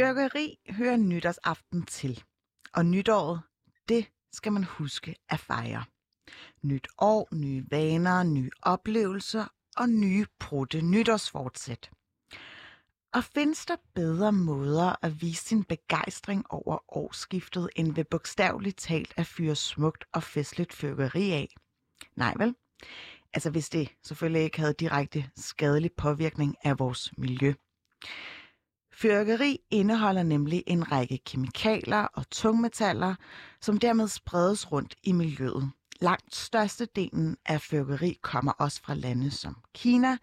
Fyrkeri hører nytårsaften til, og nytåret, det skal man huske at fejre. Nyt år, nye vaner, nye oplevelser og nye brudte nytårsfortsæt. Og findes der bedre måder at vise sin begejstring over årsskiftet, end ved bogstaveligt talt at fyre smukt og festligt fyrkeri af? Nej vel? Altså hvis det selvfølgelig ikke havde direkte skadelig påvirkning af vores miljø. Fyrkeri indeholder nemlig en række kemikalier og tungmetaller, som dermed spredes rundt i miljøet. Langt størstedelen af fyrkeri kommer også fra lande som Kina,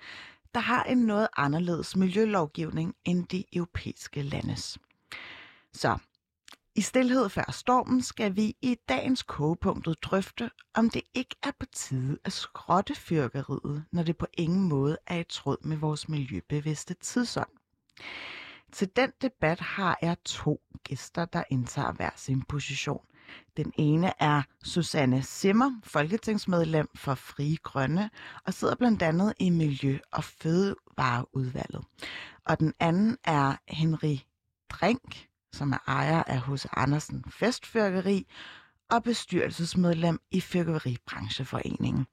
der har en noget anderledes miljølovgivning end de europæiske landes. Så i stillhed før stormen skal vi i dagens kogepunktet drøfte, om det ikke er på tide at skrotte fyrkeriet, når det på ingen måde er i tråd med vores miljøbevidste tidsånd. Til den debat har jeg to gæster, der indtager hver sin position. Den ene er Susanne Simmer, folketingsmedlem for Frie Grønne, og sidder blandt andet i Miljø- og Fødevareudvalget. Og den anden er Henri Drink, som er ejer af hos Andersen Festfyrkeri og bestyrelsesmedlem i Fyrkeribrancheforeningen.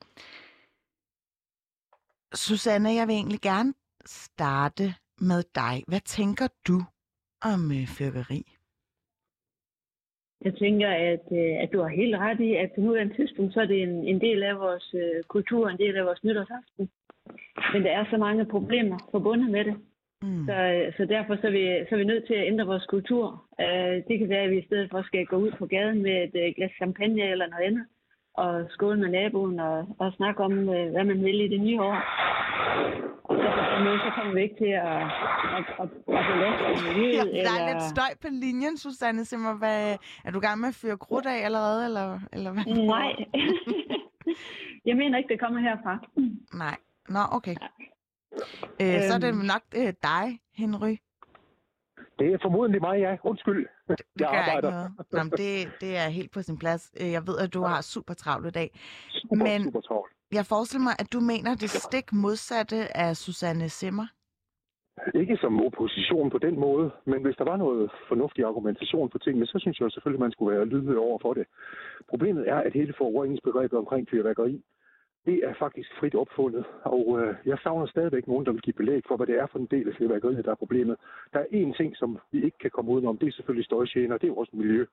Susanne, jeg vil egentlig gerne starte med dig. Hvad tænker du om øh, fyrkeri? Jeg tænker, at, øh, at du har helt ret i, at på nuværende tidspunkt, så er det en, en del af vores øh, kultur, en del af vores nytårsaften. Men der er så mange problemer forbundet med det. Mm. Så, så derfor så er, vi, så er vi nødt til at ændre vores kultur. Uh, det kan være, at vi i stedet for skal gå ud på gaden med et uh, glas champagne eller noget andet, og skåle med naboen og, og snakke om, uh, hvad man vil i det nye år. Og så på måde, så kommer vi ikke til at, at, at, at belaste miljøet. Ja, der er eller... lidt støj på linjen, Susanne Simmer. Hvad, er du gang med at fyre krudt af allerede? Eller, eller hvad? Nej. jeg mener ikke, det kommer herfra. Nej. Nå, okay. Øh, så er det nok øh, dig, Henry. Det er formodentlig mig, ja. Undskyld. Det, det gør ikke noget. Nå, men det, det er helt på sin plads. Øh, Jeg ved, at du har super travlt i dag. Super, Men- super travlt. Jeg forestiller mig, at du mener det stik modsatte af Susanne Simmer. Ikke som opposition på den måde, men hvis der var noget fornuftig argumentation for tingene, så synes jeg selvfølgelig, man skulle være lydhør over for det. Problemet er, at hele forureningsbegrebet omkring fyrværkeri, det er faktisk frit opfundet, og øh, jeg savner stadigvæk nogen, der vil give belæg for, hvad det er for en del af fyrværkeriet, der er problemet. Der er én ting, som vi ikke kan komme udenom, det er selvfølgelig støjgener, det er vores miljø.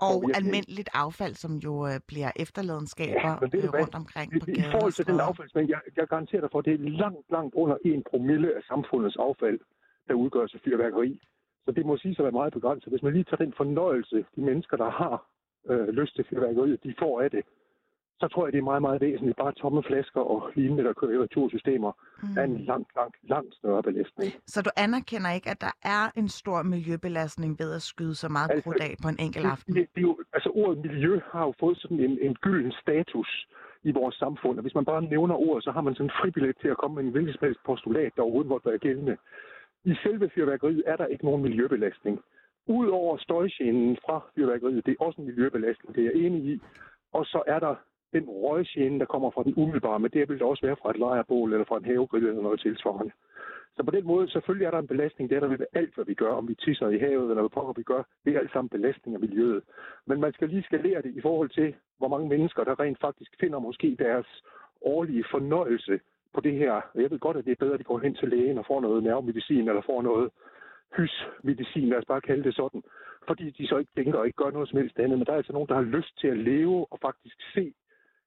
Og virkelig- almindeligt affald, som jo øh, bliver efterladenskaber Ja, du øh, rundt omkring på I, I forhold og til den affaldsmængde, jeg, jeg garanterer dig for, at det er langt, langt under 1 promille af samfundets affald, der udgør sig fyrværkeri. Så det må sige at være meget begrænset. Hvis man lige tager den fornøjelse, de mennesker, der har øh, lyst til fyrværkeriet, de får af det, så tror jeg, det er meget, meget væsentligt. Bare tomme flasker og lignende, der kører i retursystemer, mm. er en langt, langt, langt større belastning. Så du anerkender ikke, at der er en stor miljøbelastning ved at skyde så meget Altså, af på en enkelt aften? Det, det, er jo, altså ordet miljø har jo fået sådan en, en gylden status i vores samfund, og hvis man bare nævner ordet, så har man sådan en fribillet til at komme med en hvilken som helst postulat, der overhovedet måtte være gældende. I selve fyrværkeriet er der ikke nogen miljøbelastning. Udover støjgenen fra fyrværkeriet, det er også en miljøbelastning, det er jeg enig i. Og så er der den røggene, der kommer fra den umiddelbare, men det vil det også være fra et lejrebål eller fra en havegrill eller noget tilsvarende. Så på den måde, selvfølgelig er der en belastning, det er der ved alt, hvad vi gør, om vi tisser i havet eller hvad pokker vi gør, det er alt sammen belastning af miljøet. Men man skal lige skalere det i forhold til, hvor mange mennesker, der rent faktisk finder måske deres årlige fornøjelse på det her. Og Jeg ved godt, at det er bedre, at de går hen til lægen og får noget nervemedicin eller får noget hysmedicin, lad os bare kalde det sådan. Fordi de så ikke tænker og ikke gør noget som helst andet. Men der er altså nogen, der har lyst til at leve og faktisk se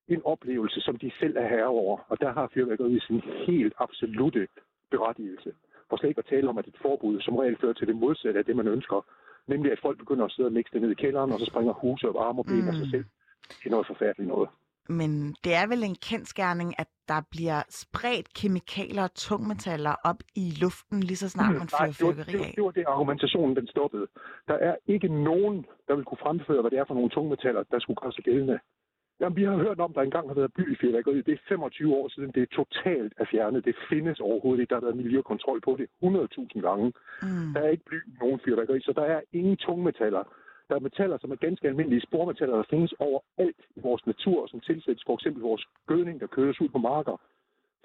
en oplevelse, som de selv er herre over. Og der har fyrværkeriet sin helt absolute berettigelse. For slet ikke at tale om, at et forbud som regel fører til det modsatte af det, man ønsker. Nemlig, at folk begynder at sidde og mixe det ned i kælderen, og så springer huse og arme og ben mm. af sig selv. Det er noget forfærdeligt noget. Men det er vel en kendskærning, at der bliver spredt kemikalier og tungmetaller op i luften, lige så snart man Nej, fyrer det var, fyrkeri det, af. det var det, argumentationen den stoppede. Der er ikke nogen, der vil kunne fremføre, hvad det er for nogle tungmetaller, der skulle gøre sig gældende. Jamen, vi har hørt om, at der engang har været bly i fyrværkeriet. Det er 25 år siden. Det er totalt er fjernet. Det findes overhovedet ikke. Der har været miljøkontrol på det 100.000 gange. Mm. Der er ikke bly i nogen fyrværkeri, så der er ingen tungmetaller. Der er metaller, som er ganske almindelige spormetaller, der findes overalt i vores natur, som tilsættes for eksempel vores gødning, der køres ud på marker,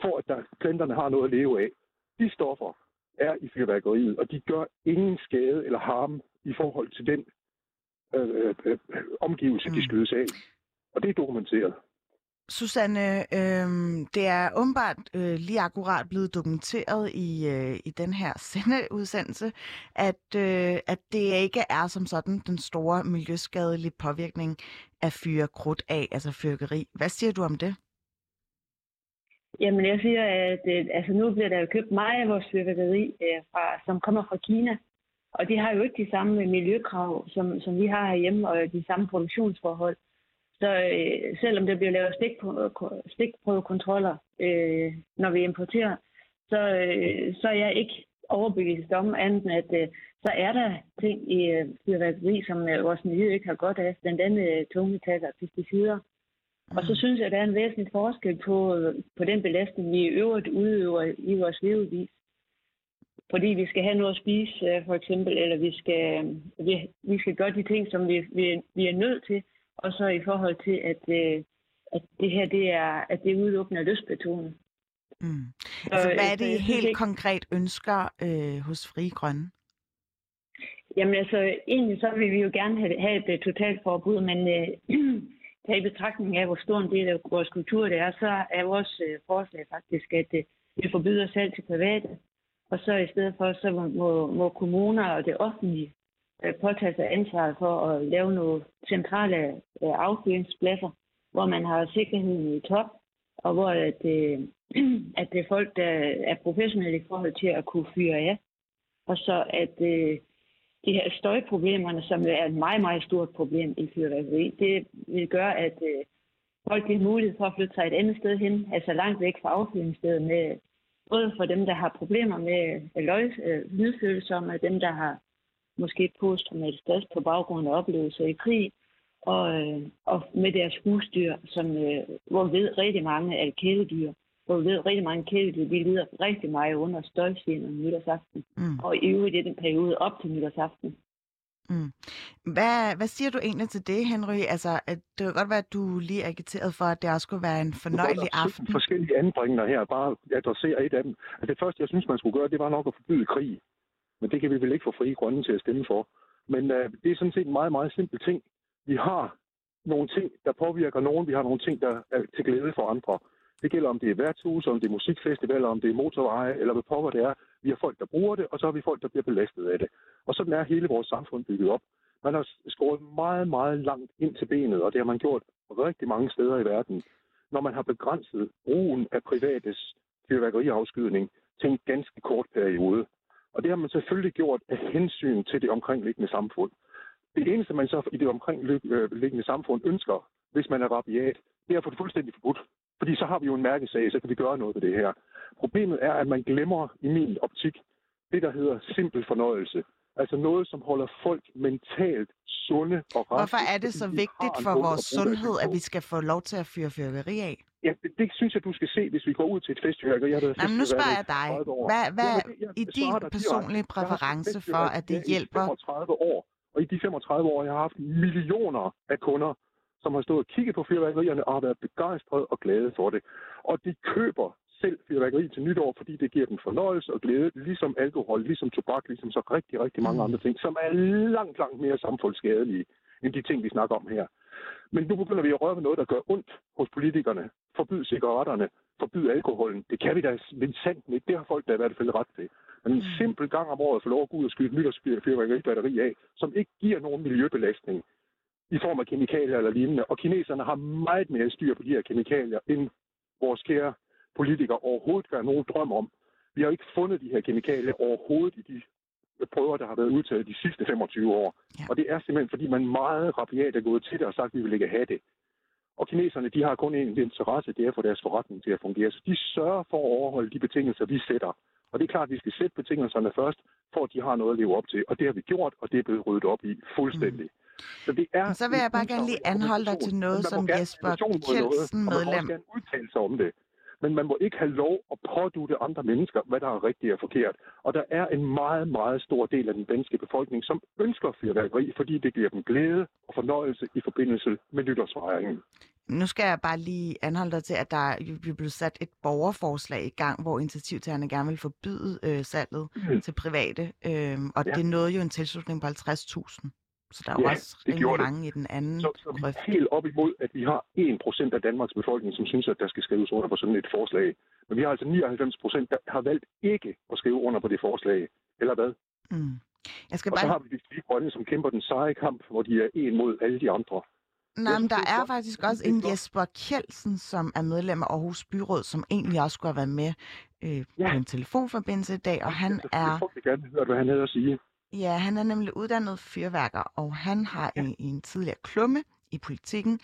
for at der, planterne har noget at leve af. De stoffer, er i fyrværkeriet, og de gør ingen skade eller harm i forhold til den øh, øh, omgivelse, mm. de skydes af. Og det er dokumenteret. Susanne, øh, det er åbenbart øh, lige akkurat blevet dokumenteret i, øh, i den her sendeudsendelse, at, øh, at det ikke er som sådan den store miljøskadelige påvirkning af fyre krudt af, altså fyrkeri. Hvad siger du om det? Jamen, jeg siger, at øh, altså, nu bliver der jo købt meget af vores fyrværkeri, øh, fra, som kommer fra Kina. Og de har jo ikke de samme miljøkrav, som, som vi har herhjemme, og de samme produktionsforhold. Så øh, selvom der bliver lavet stikprøvekontroller, øh, når vi importerer, så, øh, så er jeg ikke overbevist om andet end, at øh, så er der ting i øh, fyrværkeri, som øh, vores miljø ikke har godt af, blandt andet øh, tungmetaller og pesticider. Mm. Og så synes jeg, at der er en væsentlig forskel på, øh, på den belastning, vi i øvrigt udøver i vores levevis. Fordi vi skal have noget at spise, øh, for eksempel, eller vi skal, øh, vi, vi skal gøre de ting, som vi, vi, vi er nødt til, og så i forhold til, at, øh, at det her det er, at det udelukkende er lystbetonet. Mm. Altså, hvad er det, I helt ikke... konkret ønsker øh, hos Fri Grønne? Jamen altså, egentlig så vil vi jo gerne have, have et uh, totalt forbud, men øh, tage i betragtning af, hvor stor en del af vores kultur det er, så er vores øh, forslag faktisk, at øh, vi forbyder salg til private, og så i stedet for, så må, må kommuner og det offentlige Øh, Øh, påtage sig ansvaret for at lave nogle centrale øh, affyringspladser, hvor man har sikkerheden i top, og hvor at, øh, at det er folk, der er professionelle i forhold til at kunne fyre af. Og så at de her støjproblemerne, som er et meget, meget stort problem i fyrværkeri, det vil gøre, at folk har mulighed for at flytte sig et andet sted hen, altså langt væk fra affyringsstedet, med, både for dem, der har problemer med løg, lydfølsomme, og dem, der har måske posttraumatisk stress på baggrund af oplevelser i krig, og, øh, og med deres husdyr, som, øh, hvor vi ved rigtig mange er kæledyr, hvor vi ved rigtig mange kæledyr, de lider rigtig meget under støjsgener nytårsaften, mm. og i øvrigt i den periode op til nytårsaften. Mm. Hvad, hvad siger du egentlig til det, Henry? Altså, at det kan godt være, at du lige agiteret for, at det også skulle være en fornøjelig aften. Der er forskellige anbringender her, bare adressere et af dem. Altså, det første, jeg synes, man skulle gøre, det var nok at forbyde krig. Men det kan vi vel ikke få frie grønne til at stemme for. Men øh, det er sådan set en meget, meget simpel ting. Vi har nogle ting, der påvirker nogen. Vi har nogle ting, der er til glæde for andre. Det gælder, om det er værtshus, om det er musikfestivaler, om det er motorveje, eller hvad pokker det er. Vi har folk, der bruger det, og så har vi folk, der bliver belastet af det. Og sådan er hele vores samfund bygget op. Man har skåret meget, meget langt ind til benet, og det har man gjort rigtig mange steder i verden, når man har begrænset brugen af privates fyrværkeriafskydning til en ganske kort periode. Og det har man selvfølgelig gjort af hensyn til det omkringliggende samfund. Det eneste, man så i det omkringliggende øh, samfund ønsker, hvis man er rabiat, det er at få det fuldstændig forbudt. Fordi så har vi jo en mærkesag, så kan vi gøre noget ved det her. Problemet er, at man glemmer i min optik det, der hedder simpel fornøjelse. Altså noget, som holder folk mentalt sunde og raske. Hvorfor er det så vigtigt for vores sundhed, at vi skal få lov til at fyre fyrværkeri af? Ja, det, det synes jeg, du skal se, hvis vi går ud til et festival. Jeg har men nu spørger jeg dig. Hvad, hvad ja, i din personlige præference for, at det hjælper? 35 år, og i de 35 år, jeg har haft millioner af kunder, som har stået og kigget på fyrværkerierne og har været begejstrede og glade for det. Og de køber selv fyrværkeri til nytår, fordi det giver dem fornøjelse og glæde, ligesom alkohol, ligesom tobak, ligesom så rigtig, rigtig mange mm. andre ting, som er langt, langt mere samfundsskadelige end de ting, vi snakker om her. Men nu begynder vi at røre ved noget, der gør ondt hos politikerne. Forbyd cigaretterne, forbyd alkoholen. Det kan vi da sandt ikke. Det har folk da i hvert fald ret til. Men en mm. simpel gang om året at få lov at gå ud og skyde et batteri af, som ikke giver nogen miljøbelastning i form af kemikalier eller lignende. Og kineserne har meget mere styr på de her kemikalier, end vores kære politikere overhovedet have nogen drøm om. Vi har ikke fundet de her kemikalier overhovedet i de prøver, der har været udtaget de sidste 25 år. Ja. Og det er simpelthen, fordi man meget rabiat er gået til det og sagt, at vi vil ikke have det. Og kineserne, de har kun en interesse, det er for deres forretning til at fungere. Så de sørger for at overholde de betingelser, vi sætter. Og det er klart, at vi skal sætte betingelserne først, for at de har noget at leve op til. Og det har vi gjort, og det er blevet ryddet op i fuldstændig. Mm. Så, det er så vil jeg bare gerne lige anholde dig til noget, som Jesper Kjeldsen medlem. Man må gerne udtale sig om det men man må ikke have lov at pådute andre mennesker, hvad der er rigtigt og forkert. Og der er en meget, meget stor del af den danske befolkning, som ønsker fyrværkeri, fordi det giver dem glæde og fornøjelse i forbindelse med nytårsfejringen. nu skal jeg bare lige anholde dig til, at der er blevet sat et borgerforslag i gang, hvor initiativtagerne gerne vil forbyde øh, salget mm. til private, øh, og ja. det nåede jo en tilslutning på 50.000. Så der er jo ja, også rimelig mange i den anden så, så vi er helt op imod, at vi har 1% af Danmarks befolkning, som synes, at der skal skrives under på sådan et forslag. Men vi har altså 99%, der har valgt ikke at skrive under på det forslag. Eller hvad? Mm. Jeg skal og bare... så har vi de grønne, som kæmper den seje kamp, hvor de er en mod alle de andre. Nej, men der er faktisk også en Jesper Kjeldsen, som er medlem af Aarhus Byråd, som egentlig også skulle have været med øh, ja. på en telefonforbindelse i dag, og han er... Jeg gerne høre, hvad han havde at sige. Ja, han er nemlig uddannet fyrværker, og han har ja. en, en tidligere klumme i politikken.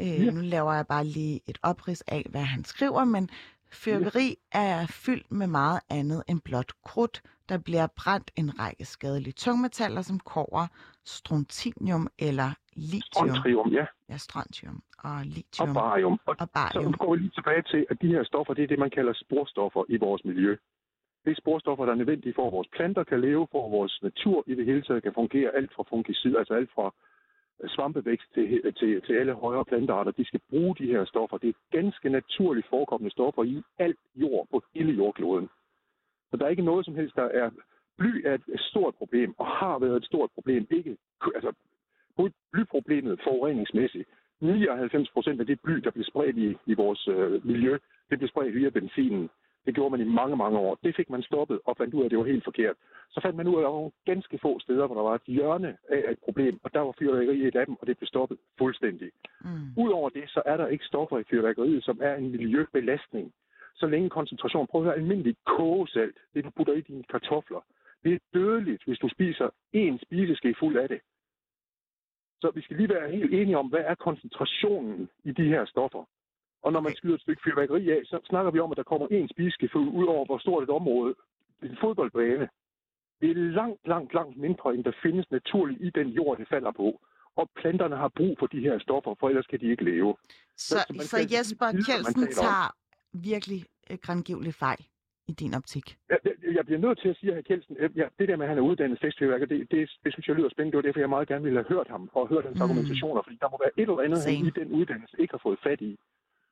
Øh, ja. Nu laver jeg bare lige et oprids af, hvad han skriver, men fyrværkeri ja. er fyldt med meget andet end blot krudt. Der bliver brændt en række skadelige tungmetaller som kover, strontium eller lithium. Strontium, ja. Ja, strontium og lithium. Og barium. Og, og barium. Så går vi lige tilbage til, at de her stoffer, det er det, man kalder sporstoffer i vores miljø. Det sporstoffer, der er nødvendige for, at vores planter kan leve, for at vores natur i det hele taget kan fungere, alt fra fungicid, altså alt fra øh, svampevækst til, øh, til, til alle højere plantearter. De skal bruge de her stoffer. Det er ganske naturligt forekommende stoffer i alt jord på hele jordkloden. Så der er ikke noget som helst, der er... Bly er et stort problem, og har været et stort problem. Ikke, altså, blyproblemet forureningsmæssigt. 99 procent af det bly, der bliver spredt i, i vores øh, miljø, det bliver spredt via benzinen. Det gjorde man i mange, mange år. Det fik man stoppet og fandt ud af, at det var helt forkert. Så fandt man ud af, at der var nogle ganske få steder, hvor der var et hjørne af et problem, og der var fyrværkeri et af dem, og det blev stoppet fuldstændig. Mm. Udover det, så er der ikke stoffer i fyrværkeriet, som er en miljøbelastning. Så længe koncentration, prøv at høre almindelig kogesalt, det du putter i dine kartofler, det er dødeligt, hvis du spiser en spiseske fuld af det. Så vi skal lige være helt enige om, hvad er koncentrationen i de her stoffer. Og når man skyder et stykke fyrværkeri af, så snakker vi om, at der kommer en spiseske ud over, hvor stort et område. En fodboldbane. Det er langt, langt, langt mindre, end der findes naturligt i den jord, det falder på. Og planterne har brug for de her stoffer, for ellers kan de ikke leve. Så, så, så Jesper Kjeldsen tager virkelig øh, grangivelig fejl i din optik? Jeg, jeg bliver nødt til at sige, at Kjeldsen, ja, det der med, at han er uddannet festfyrværker, det, det, det, synes jeg lyder spændende. Det var derfor, jeg meget gerne ville have hørt ham og hørt hans mm. argumentationer, fordi der må være et eller andet, Same. han i den uddannelse ikke har fået fat i.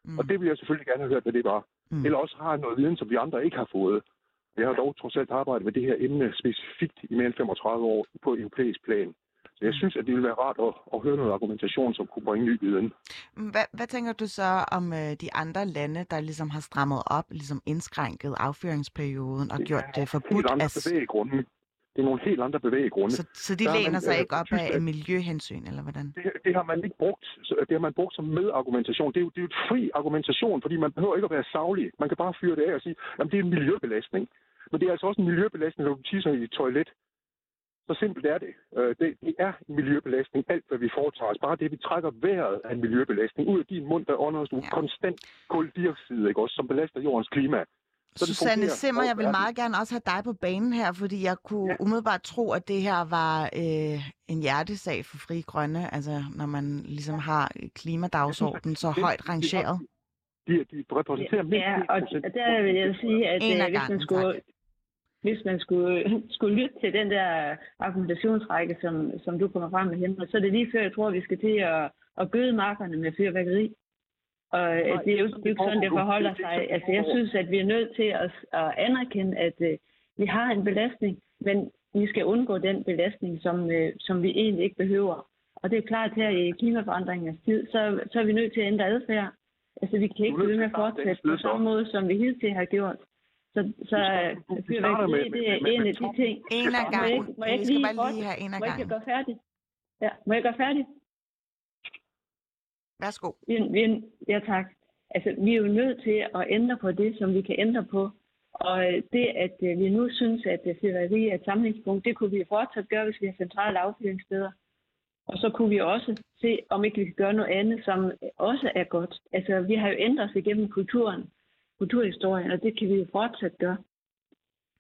Mm. Og det vil jeg selvfølgelig gerne have hørt, hvad det var. Mm. Eller også har noget viden, som vi andre ikke har fået. Jeg har dog trods alt arbejdet med det her emne specifikt i mere end 35 år på europæisk plan. Så jeg mm. synes, at det ville være rart at, at høre noget argumentation, som kunne bringe ny viden. Hvad, hvad tænker du så om øh, de andre lande, der ligesom har strammet op, ligesom indskrænket affyringsperioden og det gjort det forbudt? Det er andre bevæggrunde det er nogle helt andre bevæggrunde. Så, så de der læner man, sig øh, ikke op af af miljøhensyn, eller hvordan? Det, det har man ikke brugt. Det har man brugt som medargumentation. Det er, jo, det er jo et fri argumentation, fordi man behøver ikke at være savlig. Man kan bare fyre det af og sige, at det er en miljøbelastning. Men det er altså også en miljøbelastning, når du tisser i et toilet. Så simpelt er det. Øh, det. Det er en miljøbelastning, alt hvad vi foretager os. Bare det, vi trækker vejret af en miljøbelastning. Ud af din mund, der ånder du ja. konstant koldioxid, ikke? Også, som belaster jordens klima. Susanne Simmer, jeg vil meget gerne også have dig på banen her, fordi jeg kunne ja. umiddelbart tro, at det her var øh, en hjertesag for Fri Grønne, altså når man ligesom har klimadagsordenen så højt rangeret. De, de repræsenterer mindst Ja, og der vil jeg sige, at øh, hvis, man skulle, hvis man skulle, skulle lytte til den der argumentationsrække, som, som du kommer frem med, Henrik, så er det lige før, jeg tror, at vi skal til at, at gøde markerne med fyrværkeri. Og Nej, det er jo ikke sådan, det forholder sig. Altså, jeg synes, at vi er nødt til at, at anerkende, at uh, vi har en belastning, men vi skal undgå den belastning, som, uh, som vi egentlig ikke behøver. Og det er klart her i klimaforandringens tid, så, så er vi nødt til at ændre adfærd. Altså, vi kan ikke blive med at fortsætte på samme måde, som vi hidtil har gjort. Så, så fyrværkeri, det er en af de ting. En af gangen. Må jeg ikke lige, have en af gangen. Må jeg ikke gøre færdig? Ja, må jeg gøre færdig? Værsgo. Vi, vi, ja, tak. Altså, vi er jo nødt til at ændre på det, som vi kan ændre på. Og øh, det, at øh, vi nu synes, at øh, fyrværkeri er et samlingspunkt, det kunne vi fortsat gøre, hvis vi har centrale affyringssteder. Og så kunne vi også se, om ikke vi kan gøre noget andet, som også er godt. Altså, vi har jo ændret os igennem kulturen, kulturhistorien, og det kan vi jo fortsat gøre.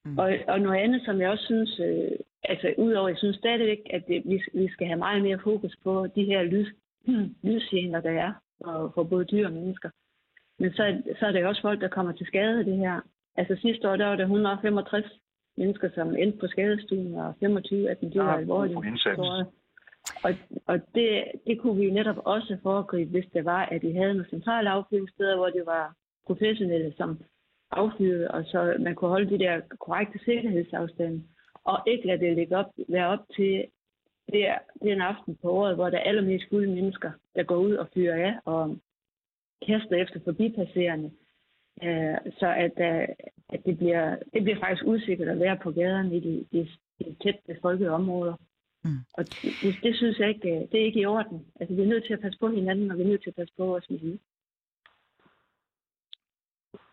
Mm. Og, og noget andet, som jeg også synes, øh, altså udover, jeg synes stadigvæk, at det, vi, vi skal have meget mere fokus på de her lyd, lydgener, der er for, for både dyr og mennesker. Men så, så er der også folk, der kommer til skade af det her. Altså sidste år, der var der 165 mennesker, som endte på skadestuen, og 25 af dem, de var alvorligt Og, og det, det kunne vi netop også foregribe, hvis det var, at vi havde nogle centrale affyringssteder, hvor det var professionelle, som affyrede, og så man kunne holde de der korrekte sikkerhedsafstande, og ikke lade det ligge op, være op til det er, det er en aften på året, hvor der er allermest fulde mennesker, der går ud og fyrer af og kaster efter forbipasserende. Øh, så at, øh, at det, bliver, det bliver faktisk usikkert at være på gaderne i de, de, de tæt befolkede områder. Mm. Og det, det synes jeg ikke, øh, det er ikke i orden. Altså, vi er nødt til at passe på hinanden, og vi er nødt til at passe på vores miljø.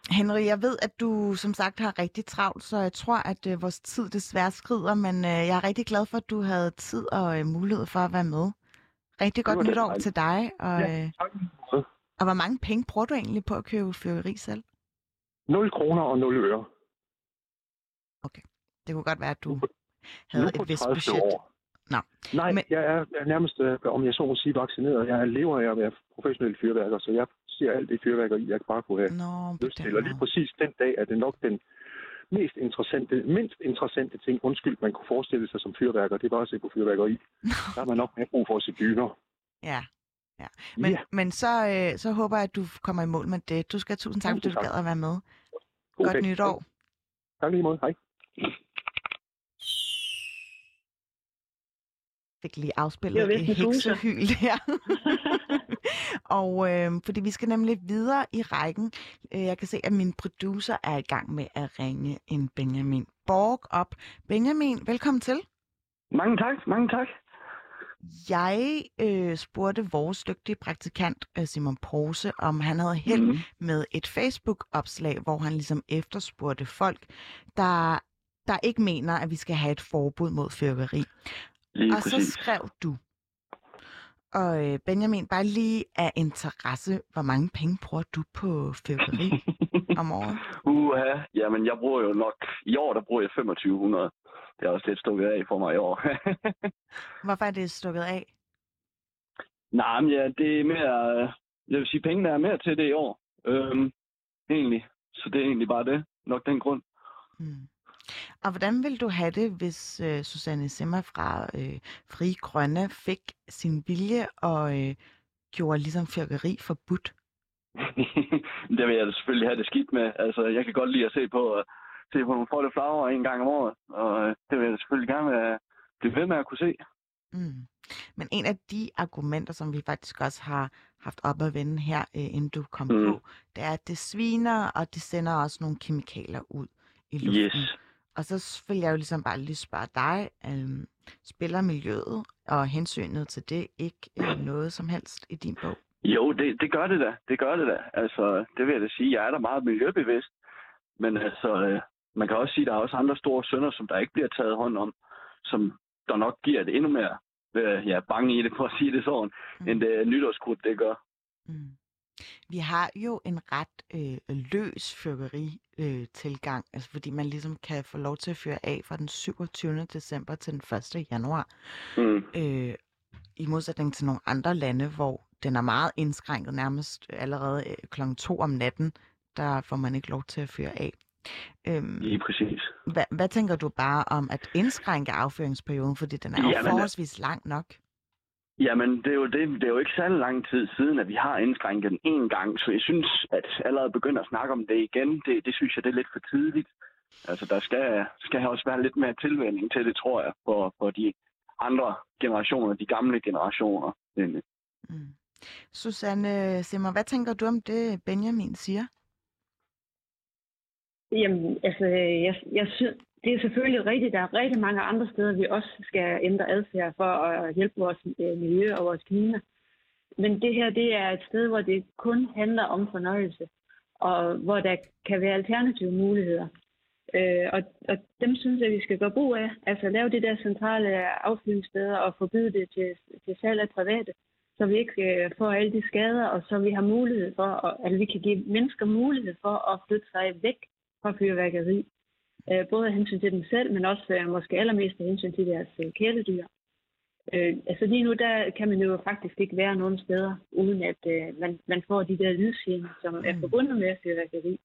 Henry, jeg ved, at du som sagt har rigtig travlt, så jeg tror, at øh, vores tid desværre skrider, men øh, jeg er rigtig glad for, at du havde tid og øh, mulighed for at være med. Rigtig godt nytår til dig. Og, ja, øh, tak. og hvor mange penge bruger du egentlig på at købe fyrværkeri selv? 0 kroner og 0 øre. Okay. Det kunne godt være, at du havde et vist budget. År. Nå. Nej, Men... jeg er, er nærmest, øh, om jeg så må sige, vaccineret. Jeg lever af at være professionel fyrværker, så jeg ser alt det fyrværkeri, jeg bare kunne have Nå, lyst til. Og lige præcis den dag er det nok den mest interessante, mindst interessante ting, undskyld, man kunne forestille sig som fyrværker, det var at se på fyrværkeri. Der har man nok mere brug for at se dyner. Ja, ja. Men, ja. men så, øh, så håber jeg, at du kommer i mål med det. Du skal tusind tak, fordi du gad at være med. God Godt nytår. Tak lige måde. Hej. Fik lige afspillet et heksehyl her. og øh, fordi vi skal nemlig videre i rækken. Øh, jeg kan se, at min producer er i gang med at ringe en Benjamin Borg op. Benjamin, velkommen til. Mange tak, mange tak. Jeg øh, spurgte vores dygtige praktikant øh, Simon Pose, om han havde held mm. med et Facebook-opslag, hvor han ligesom efterspurgte folk, der, der ikke mener, at vi skal have et forbud mod fyrværkeri. Lige og præcis. så skrev du, og øh, Benjamin, bare lige af interesse, hvor mange penge bruger du på fyrværkeri om året? Uha, jamen jeg bruger jo nok, i år der bruger jeg 2500. Det er også lidt stukket af for mig i år. Hvorfor er det stukket af? Nej, men ja, det er mere, jeg vil sige, pengene er mere til det i år. Øhm, egentlig. Så det er egentlig bare det. Nok den grund. Hmm. Og hvordan vil du have det, hvis øh, Susanne Simmer fra øh, Fri Grønne fik sin vilje og øh, gjorde ligesom fyrkeri forbudt? det vil jeg selvfølgelig have det skidt med. Altså, jeg kan godt lide at se på, uh, se på nogle flotte flager en gang om året, og uh, det vil jeg selvfølgelig gerne uh, blive ved med at kunne se. Mm. Men en af de argumenter, som vi faktisk også har haft op at vende her, øh, inden du kom mm. på, det er, at det sviner, og det sender også nogle kemikalier ud i luften. Yes. Og så vil jeg jo ligesom bare lige spørge dig, øhm, spiller miljøet og hensynet til det ikke øh, noget som helst i din bog? Jo, det, det gør det da. Det gør det da. Altså, det vil jeg da sige. Jeg er da meget miljøbevidst. Men altså, øh, man kan også sige, at der er også andre store sønder, som der ikke bliver taget hånd om, som der nok giver det endnu mere øh, ja, bange i det, for at sige det sådan, mm. end det nytårskrudt, det gør. Mm. Vi har jo en ret øh, løs fyrværkeri-tilgang, øh, altså fordi man ligesom kan få lov til at fyre af fra den 27. december til den 1. januar. Mm. Øh, I modsætning til nogle andre lande, hvor den er meget indskrænket, nærmest allerede øh, kl. 2 om natten, der får man ikke lov til at fyre af. Øhm, Lige præcis. Hvad, hvad tænker du bare om at indskrænke affyringsperioden, fordi den er jo Jamen, forholdsvis lang nok? Jamen, det er, jo det, det er jo ikke særlig lang tid siden, at vi har indskrænket den en gang, så jeg synes, at allerede begynde at snakke om det igen, det, det synes jeg, det er lidt for tidligt. Altså, der skal, skal også være lidt mere tilvænding til det, tror jeg, for, for de andre generationer, de gamle generationer. Mm. Susanne Simmer, hvad tænker du om det, Benjamin siger? Jamen, altså, jeg, jeg synes, det er selvfølgelig rigtigt. Der er rigtig mange andre steder, vi også skal ændre adfærd for at hjælpe vores øh, miljø og vores klima. Men det her, det er et sted, hvor det kun handler om fornøjelse, og hvor der kan være alternative muligheder. Øh, og, og dem synes jeg, vi skal gøre brug af. Altså lave det der centrale affyringssteder og forbyde det til, til salg af private, så vi ikke øh, får alle de skader, og så vi har mulighed for, at, altså vi kan give mennesker mulighed for at flytte sig væk fra fyrværkeri. Øh, både af hensyn til dem selv, men også øh, måske allermest af hensyn til deres øh, kæledyr. Øh, altså lige nu, der kan man jo faktisk ikke være nogen steder, uden at øh, man, man får de der lydscener, som er mm. forbundet med fyrværkeri.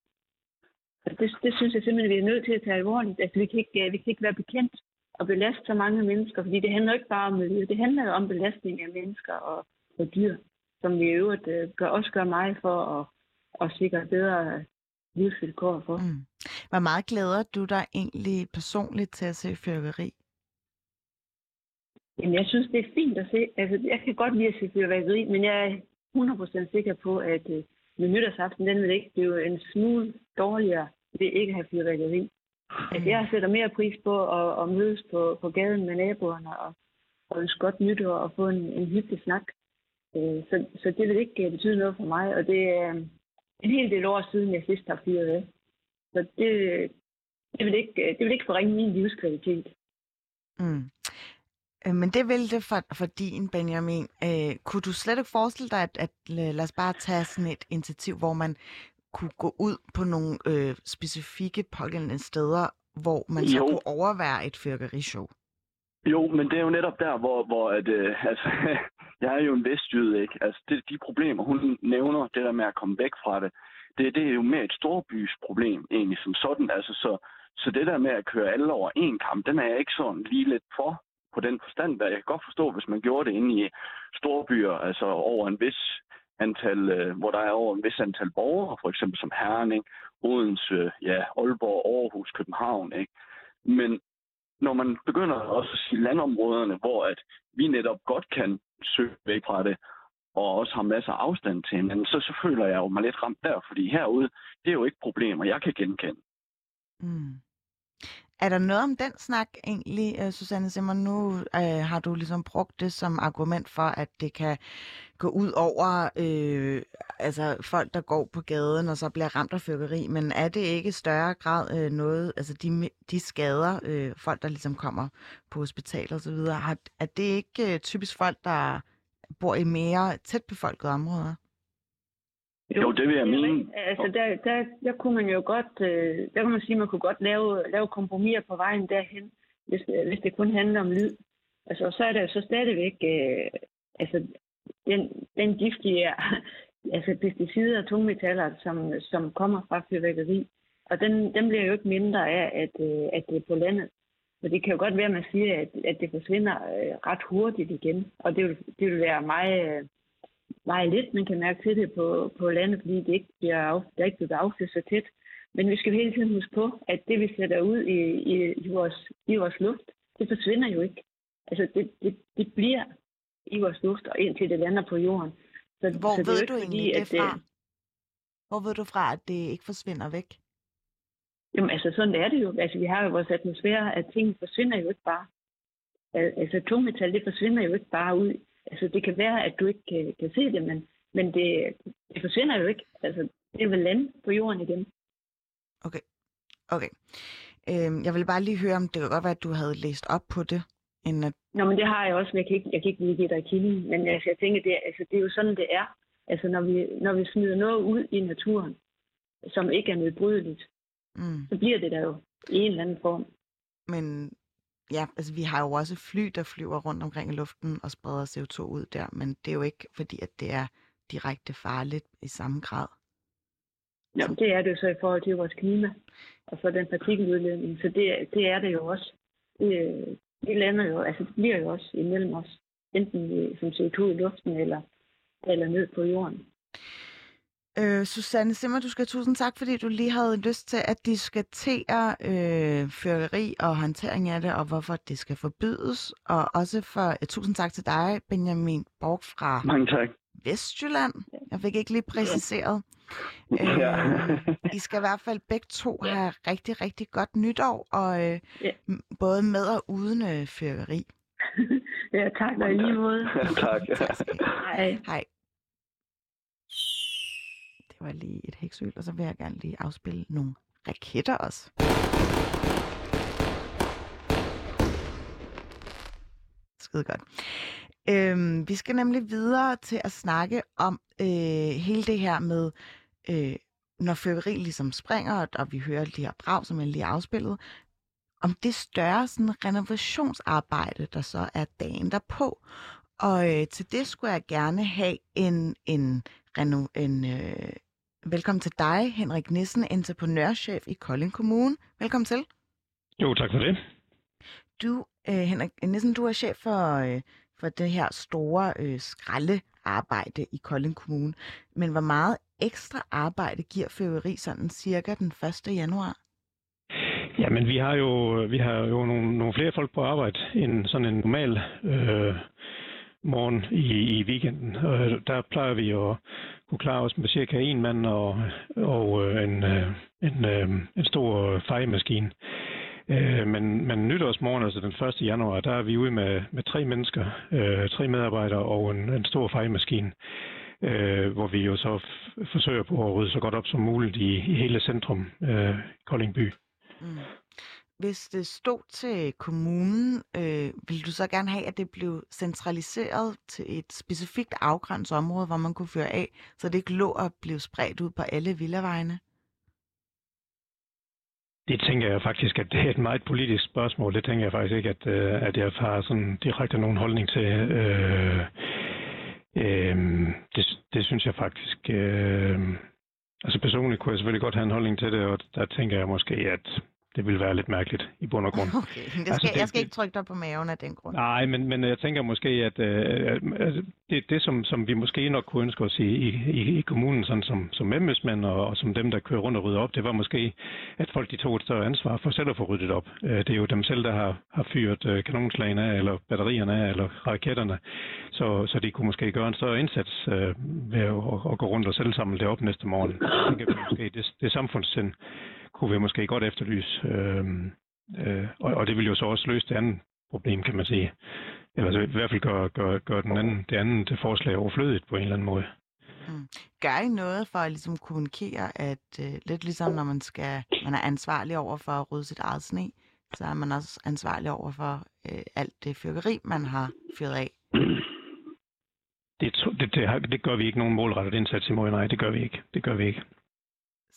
Altså det, det synes jeg simpelthen, vi er nødt til at tage alvorligt. Altså vi kan ikke, vi kan ikke være bekendt at belaste så mange mennesker, fordi det handler ikke bare om miljø, det handler jo om belastning af mennesker og, og dyr, som vi i øvrigt øh, gør, også gør mig for at, at sikre bedre livsvilkår for. Mm. Hvor meget glæder du dig egentlig personligt til at se fyrværkeri? Jamen, jeg synes, det er fint at se. Altså, jeg kan godt lide at se fyrværkeri, men jeg er 100% sikker på, at uh, med nytårsaften, den vil ikke blive en smule dårligere ved ikke at have fyrværkeri. Altså, jeg sætter mere pris på at, at mødes på, på gaden med naboerne og, og ønske godt nytår og få en, en hyggelig snak. Uh, så, så det vil ikke betyde noget for mig, og det er en hel del år siden, jeg sidst har fyret af. Så det, det, vil ikke, det vil ikke forringe min livskvalitet. Mm. Øh, men det vil det for, for din, Benjamin. Øh, kunne du slet ikke forestille dig, at, at lad os bare tage sådan et initiativ, hvor man kunne gå ud på nogle øh, specifikke pågældende steder, hvor man så jo. kunne overvære et fyrkerishow? Jo, men det er jo netop der, hvor, hvor at, øh, altså, jeg er jo en vestjyde, ikke? Altså, det, de problemer, hun nævner, det der med at komme væk fra det, det, det er jo mere et storbys problem, egentlig, som sådan. Altså, så, så det der med at køre alle over en kamp, den er jeg ikke sådan lige lidt for på den forstand, der jeg kan godt forstå, hvis man gjorde det inde i storbyer, altså over en vis antal, øh, hvor der er over en vis antal borgere, for eksempel som Herning, Odense, ja, Aalborg, Aarhus, København, ikke? Men når man begynder også at sige landområderne, hvor at vi netop godt kan søge væk fra det, og også har masser af afstand til hinanden, så, så føler jeg jo mig lidt ramt der, fordi herude, det er jo ikke problemer, jeg kan genkende. Mm. Er der noget om den snak egentlig, øh, Susanne Simmer? Nu øh, har du ligesom brugt det som argument for, at det kan gå ud over øh, altså folk, der går på gaden og så bliver ramt af fyrkeri, men er det ikke i større grad øh, noget, altså de, de skader, øh, folk der ligesom kommer på hospital og så videre, har, er det ikke øh, typisk folk, der bor i mere tæt befolkede områder? Jo, jo det vil jeg mene. Altså, der, der, der kunne man jo godt, øh, der kan man sige, man kunne godt lave, lave kompromiser på vejen derhen, hvis, hvis det kun handler om lyd. Altså, så er der jo så stadigvæk, øh, altså, den, den giftige, altså pesticider og tungmetaller, som, som kommer fra fyrværkeri, og den, den bliver jo ikke mindre af, at, øh, at det er på landet. Så det kan jo godt være, at man siger, at, at det forsvinder øh, ret hurtigt igen, og det vil, det vil være meget... Meget lidt, man kan mærke til det på, på landet, fordi det ikke bliver af, der ikke bliver affyret så tæt. Men vi skal hele tiden huske på, at det, vi sætter ud i, i, i, vores, i vores luft, det forsvinder jo ikke. Altså, det, det, det bliver i vores luft, og indtil det lander på jorden. Så, Hvor så ved det du egentlig fordi, det fra? Hvor ved du fra, at det ikke forsvinder væk? Jamen, altså, sådan er det jo. Altså, vi har jo vores atmosfære, at ting forsvinder jo ikke bare. Altså, tungmetal, det forsvinder jo ikke bare ud altså det kan være, at du ikke kan, kan se det, men, men det, det forsvinder jo ikke. Altså, det vil lande på jorden igen. Okay. Okay. Øhm, jeg vil bare lige høre, om det kan godt være, at du havde læst op på det. End at... Nå, men det har jeg også, men jeg kan ikke, jeg kan ikke lige give dig kilden. Men altså, jeg tænker, det, altså, det er jo sådan, det er. Altså, når vi, når vi smider noget ud i naturen, som ikke er nedbrydeligt, mm. så bliver det der jo i en eller anden form. Men ja, altså vi har jo også fly, der flyver rundt omkring i luften og spreder CO2 ud der, men det er jo ikke fordi, at det er direkte farligt i samme grad. Ja, det er det jo så i forhold til vores klima, og så den partikeludledning, så det, det er det jo også. Det, det lander jo, altså det bliver jo også imellem os, enten som CO2 i luften eller, eller ned på jorden. Øh, Susanne Simmer, du skal tusind tak, fordi du lige havde lyst til at diskutere øh, fyrkeri og håndtering af det, og hvorfor det skal forbydes. Og også for uh, tusind tak til dig, Benjamin Borg fra Mange tak. Vestjylland. Jeg fik ikke lige præciseret. Ja. øh, I skal i hvert fald begge to have rigtig, rigtig godt nytår, og øh, ja. både med og uden øh, fyrkeri. ja, tak og i lige måde. tak. Hej. Hej var lige et heksøl, og så vil jeg gerne lige afspille nogle raketter også. Skide godt. Øhm, vi skal nemlig videre til at snakke om øh, hele det her med, øh, når fyrværkeri ligesom springer, og vi hører de her brag, som jeg lige afspillet, om det større sådan, renovationsarbejde, der så er dagen derpå. Og øh, til det skulle jeg gerne have en, en, reno, en, øh, Velkommen til dig, Henrik Nissen, entreprenørchef i Kolding Kommune. Velkommen til. Jo, tak for det. Du, øh, Henrik Nissen, du er chef for, øh, for det her store øh, skraldearbejde i Kolding Kommune. Men hvor meget ekstra arbejde giver fyrværkeri sådan cirka den 1. januar? Jamen, vi har jo, vi har jo nogle, nogle flere folk på arbejde end sådan en normal øh, morgen i, i weekenden. Og der plejer vi at kunne klare os med cirka en mand og, og øh, en, øh, en, øh, en stor fejemaskine. Øh, men, men nytårsmorgen, altså den 1. januar, der er vi ude med, med tre mennesker, øh, tre medarbejdere og en, en stor fejemaskine, øh, hvor vi jo så forsøger på at rydde så godt op som muligt i, i hele centrum, øh, Koldingby. Mm. Hvis det stod til kommunen, øh, ville du så gerne have, at det blev centraliseret til et specifikt afgrænset område, hvor man kunne føre af, så det ikke lå og blev spredt ud på alle villavejene? Det tænker jeg faktisk, at det er et meget politisk spørgsmål. Det tænker jeg faktisk ikke, at, øh, at jeg har sådan direkte nogen holdning til. Øh, øh, det, det synes jeg faktisk... Øh, altså personligt kunne jeg selvfølgelig godt have en holdning til det, og der tænker jeg måske, at det vil være lidt mærkeligt i bund og grund. Okay, det skal, altså, det, jeg skal ikke trykke dig på maven af den grund. Nej, men, men jeg tænker måske, at øh, altså, det, det som, som vi måske nok kunne ønske os i, i, i kommunen, sådan som, som embedsmænd og, og som dem, der kører rundt og rydder op, det var måske, at folk de tog et større ansvar for selv at få ryddet op. Øh, det er jo dem selv, der har, har fyret øh, kanonslagene af, eller batterierne af, eller raketterne. Så, så de kunne måske gøre en større indsats øh, ved at, at gå rundt og selv samle det op næste morgen. Jeg tænker måske, det, det samfundssind, kunne vi måske godt efterlyse. Øh, øh, og, og det vil jo så også løse det andet problem, kan man sige. Eller i hvert fald gøre, gøre, gøre den anden, det andet forslag overflødigt på en eller anden måde. Mm. Gør I noget for at ligesom kommunikere, at øh, lidt ligesom når man skal, man er ansvarlig over for at rydde sit eget sne, så er man også ansvarlig over for øh, alt det fyrkeri, man har fyret af? Det, det, det, det gør vi ikke nogen målrettet indsats imod, nej, det gør vi ikke. Det gør vi ikke.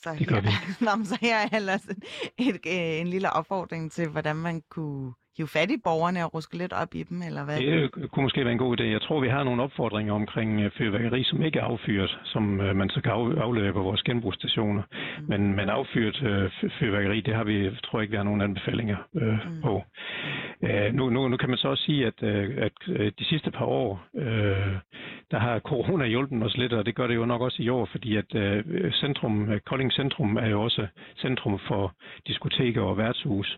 Så det gør her, vi. Nå, så her er ellers et, et, øh, en lille opfordring til, hvordan man kunne hive fat i borgerne og ruske lidt op i dem, eller hvad? Det kunne måske være en god idé. Jeg tror, vi har nogle opfordringer omkring øh, fyrværkeri, som ikke er affyret, som øh, man så kan aflevere på vores genbrugsstationer. Mm. Men, men affyret fyrværkeri, det har vi, tror jeg ikke, vi har nogen anbefalinger øh, mm. på. Uh, nu, nu, nu kan man så også sige, at, at de sidste par år, uh, der har corona hjulpet os lidt, og det gør det jo nok også i år, fordi at uh, centrum, Kolding Centrum er jo også centrum for diskoteker og værtshus.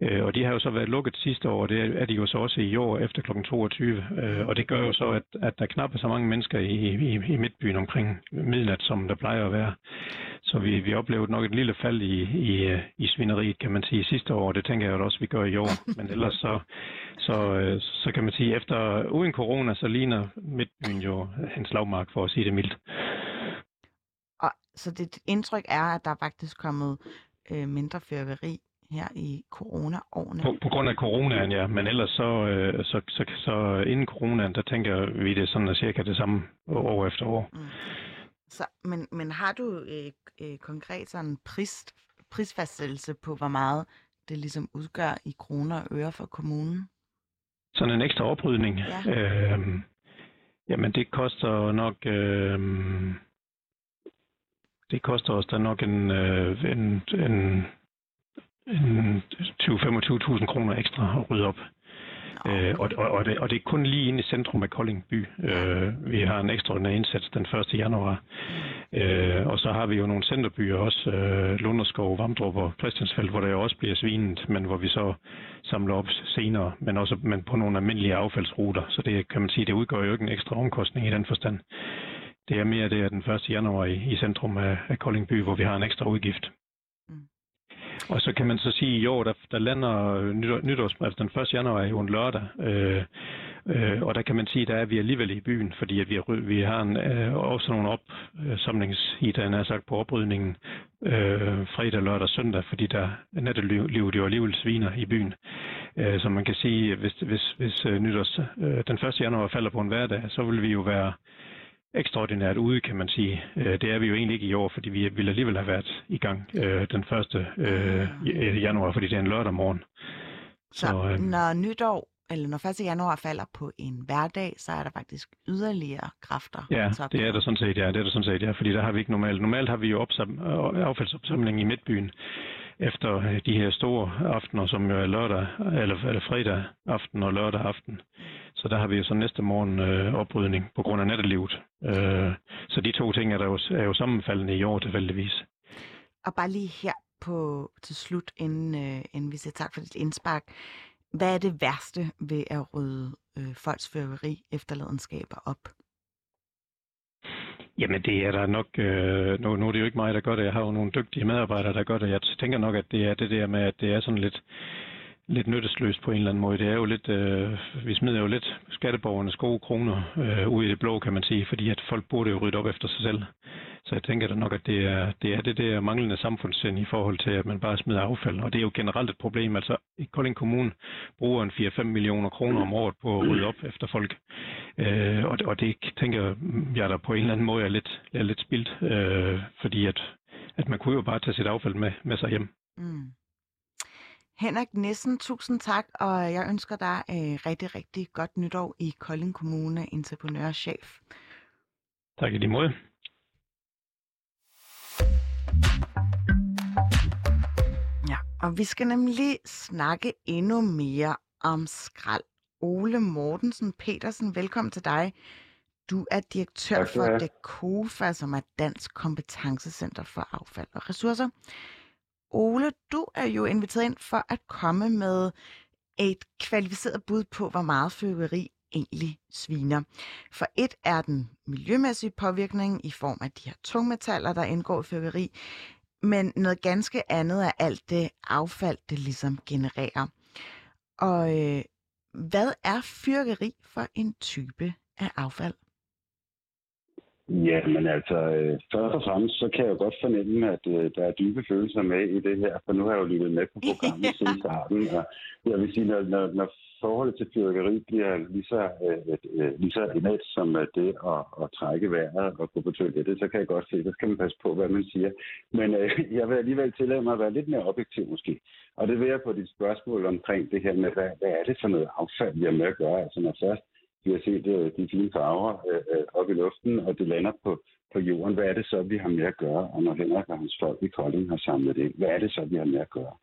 Uh, og de har jo så været lukket sidste år, det er de jo så også i år efter kl. 22. Øh, og det gør jo så, at, at der knap er så mange mennesker i, i, i midtbyen omkring midnat, som der plejer at være. Så vi, vi oplevede nok et lille fald i, i, i svineriet, kan man sige, sidste år, det tænker jeg også, vi gør i år. Men ellers så, så, øh, så kan man sige, efter uden corona, så ligner midtbyen jo en slagmark, for at sige det mildt. Og, så det indtryk er, at der er faktisk kommet øh, mindre fyrværkeri her i corona-årene? På, på grund af coronaen, ja. Men ellers så, øh, så, så, så inden coronaen, der tænker vi det sådan cirka det samme år efter år. Mm. Så, men, men har du øh, øh, konkret sådan pris, prisfastsættelse på, hvor meget det ligesom udgør i kroner og øre for kommunen? Sådan en ekstra oprydning? Ja. Øh, jamen, det koster nok... Øh, det koster os da nok en, øh, en, en, en 20-25.000 kroner ekstra at rydde op. Øh, og, og, og, det, og det er kun lige inde i centrum af Kolding by. Øh, vi har en ekstraordinær indsats den 1. januar. Øh, og så har vi jo nogle centerbyer også, øh, Lunderskov, Vamdrup og Christiansfeld, hvor der jo også bliver svinet, men hvor vi så samler op senere, men også men på nogle almindelige affaldsruter. Så det kan man sige, det udgør jo ikke en ekstra omkostning i den forstand. Det er mere det er den 1. januar i, i centrum af, af Kolding by, hvor vi har en ekstra udgift. Og så kan man så sige, at i år, der, der lander øh, nytår, nytårs, altså den 1. januar er jo en lørdag, øh, øh, og der kan man sige, at der er vi alligevel i byen, fordi at vi, er, vi har en, øh, også nogle opsamlingshit, øh, der er sagt på oprydningen øh, fredag, lørdag og søndag, fordi der nattelivet jo alligevel sviner i byen. Øh, så man kan sige, hvis, hvis, hvis øh, nytårs, øh, den 1. januar falder på en hverdag, så vil vi jo være ekstraordinært ude, kan man sige. Øh, det er vi jo egentlig ikke i år, fordi vi ville alligevel have været i gang øh, den 1. Øh, januar, fordi det er en lørdag morgen. Så, så øh, når nytår, eller når 1. januar falder på en hverdag, så er der faktisk yderligere kræfter. Ja, det er der sådan set, ja. Det er der sådan set, ja, fordi der har vi ikke normalt. Normalt har vi jo opsam, affaldsopsamling i midtbyen efter øh, de her store aftener, som jo er lørdag, eller, eller fredag aften og lørdag aften. Så der har vi jo så næste morgen øh, oprydning på grund af nattelivet. Øh, så de to ting er, der jo, er jo sammenfaldende i år tilfældigvis. Og bare lige her på til slut, inden, øh, inden vi siger tak for dit indspark. Hvad er det værste ved at rydde øh, folks føreri efterladenskaber op? Jamen det er der nok, øh, nu, nu er det jo ikke mig, der gør det. Jeg har jo nogle dygtige medarbejdere, der gør det. Jeg tænker nok, at det er det der med, at det er sådan lidt, lidt nyttesløst på en eller anden måde. Det er jo lidt, øh, vi smider jo lidt skatteborgernes gode kroner øh, ud i det blå, kan man sige, fordi at folk burde jo rydde op efter sig selv. Så jeg tænker da nok, at det er, det er det der manglende samfundssind i forhold til, at man bare smider affald. Og det er jo generelt et problem. Altså i Kolding Kommune bruger en 4-5 millioner kroner om året på at rydde op efter folk. Øh, og, og det tænker jeg der på en eller anden måde er lidt, er lidt spildt, øh, fordi at, at man kunne jo bare tage sit affald med, med sig hjem. Mm. Henrik Nissen, tusind tak, og jeg ønsker dig øh, rigtig, rigtig godt nytår i Kolding Kommune, entreprenørchef. Tak i lige måde. Ja, og vi skal nemlig snakke endnu mere om skrald. Ole Mortensen Petersen, velkommen til dig. Du er direktør for DECOFA, som er Dansk Kompetencecenter for Affald og Ressourcer. Ole, du er jo inviteret ind for at komme med et kvalificeret bud på, hvor meget fyrværkeri egentlig sviner. For et er den miljømæssige påvirkning i form af de her tungmetaller, der indgår i fyrværkeri, men noget ganske andet er alt det affald, det ligesom genererer. Og øh, hvad er fyrværkeri for en type af affald? Ja, men altså, øh, først og fremmest, så kan jeg jo godt fornemme, at øh, der er dybe følelser med i det her, for nu har jeg jo lyttet med på programmet ja. siden starten, og jeg vil sige, når, når, når forholdet til fyrværkeri bliver lige så, øh, øh, lige så enet som øh, det at, at trække vejret og gå på toilettet, så kan jeg godt se, der skal man passe på, hvad man siger. Men øh, jeg vil alligevel tillade mig at være lidt mere objektiv måske. Og det vil jeg på dit spørgsmål omkring det her med, hvad, hvad er det for noget affald, vi har med at gøre? Altså når først vi har set øh, de fine farver øh, øh, op i luften, og det lander på, på jorden. Hvad er det så, vi har med at gøre? Og når Henrik og hans folk i Kolding har samlet det hvad er det så, vi har med at gøre?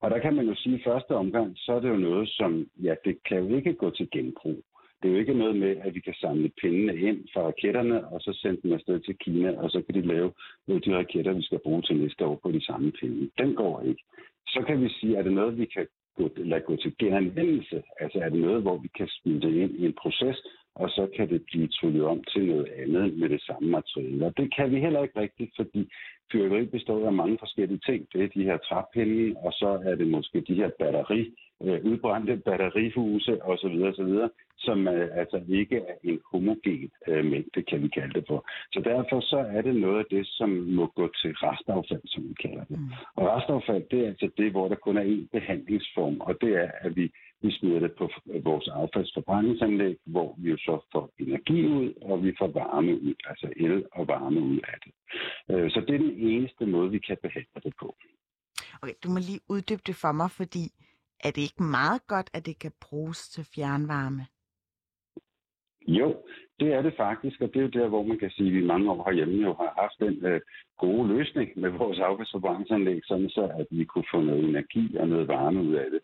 Og der kan man jo sige, at i første omgang, så er det jo noget, som, ja, det kan jo ikke gå til genbrug. Det er jo ikke noget med, at vi kan samle pindene ind fra raketterne, og så sende dem afsted til Kina, og så kan de lave de raketter, vi skal bruge til næste år på de samme pinde. Den går ikke. Så kan vi sige, at det er noget, vi kan gå, lade gå til genanvendelse? Altså er det noget, hvor vi kan smide det ind i en proces, og så kan det blive tryllet om til noget andet med det samme materiale. Og det kan vi heller ikke rigtigt, fordi fyrværkeri består af mange forskellige ting. Det er de her træpinde, og så er det måske de her batteri, øh, udbrændte batterihuse osv. osv som øh, altså ikke er en homogen øh, mængde, kan vi kalde det for. Så derfor så er det noget af det, som må gå til restaffald, som vi kalder det. Mm. Og restaffald, det er altså det, hvor der kun er én behandlingsform, og det er, at vi, vi smider det på vores affaldsforbrændingsanlæg, hvor vi jo så får energi ud, og vi får varme ud, altså el og varme ud af det. Øh, så det er den eneste måde, vi kan behandle det på. Okay, du må lige uddybe det for mig, fordi er det ikke meget godt, at det kan bruges til fjernvarme? Jo, det er det faktisk, og det er jo der, hvor man kan sige, at vi mange år herhjemme jo har haft den øh, gode løsning med vores affaldsforbrændingsanlæg, sådan så at vi kunne få noget energi og noget varme ud af det.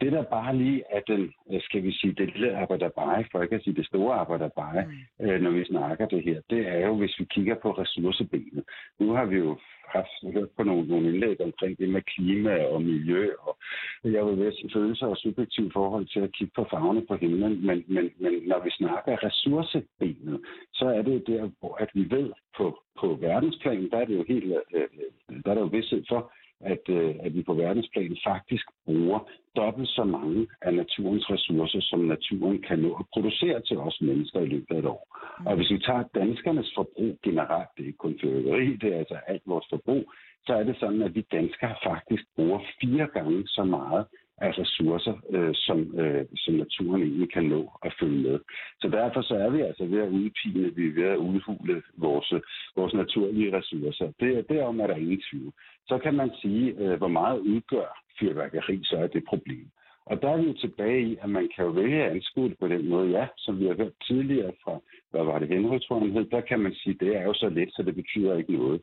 Det der bare lige er den, øh, skal vi sige, det lille arbejderbej, for ikke at sige det store arbejderbej, mm. øh, når vi snakker det her, det er jo, hvis vi kigger på ressourcebenet. Nu har vi jo haft hørt på nogle, nogle indlæg omkring det med klima og miljø, og jeg vil være følelser og subjektivt forhold til at kigge på farverne på himlen, men, men, men når vi snakker ressourcebenet, så er det der, hvor at vi ved på, på verdensplan, der er det jo helt, øh, øh der er der jo vidsthed for, at, øh, at vi på verdensplan faktisk bruger dobbelt så mange af naturens ressourcer, som naturen kan nå at producere til os mennesker i løbet af et år. Og hvis vi tager danskernes forbrug generelt, det er ikke kun fyrværkeri, det er altså alt vores forbrug, så er det sådan, at vi danskere faktisk bruger fire gange så meget Altså af ressourcer, øh, som, øh, som naturen egentlig kan nå at følge med. Så derfor så er vi altså ved at udpine, vi er ved at udhule vores, vores naturlige ressourcer. Det, derom er der ingen tvivl. Så kan man sige, øh, hvor meget udgør fyrværkeri, så er det problem. Og der er vi jo tilbage i, at man kan jo vælge at anskue det på den måde, ja, som vi har hørt tidligere fra, hvad var det, Henry, tror hed, der kan man sige, det er jo så let, så det betyder ikke noget.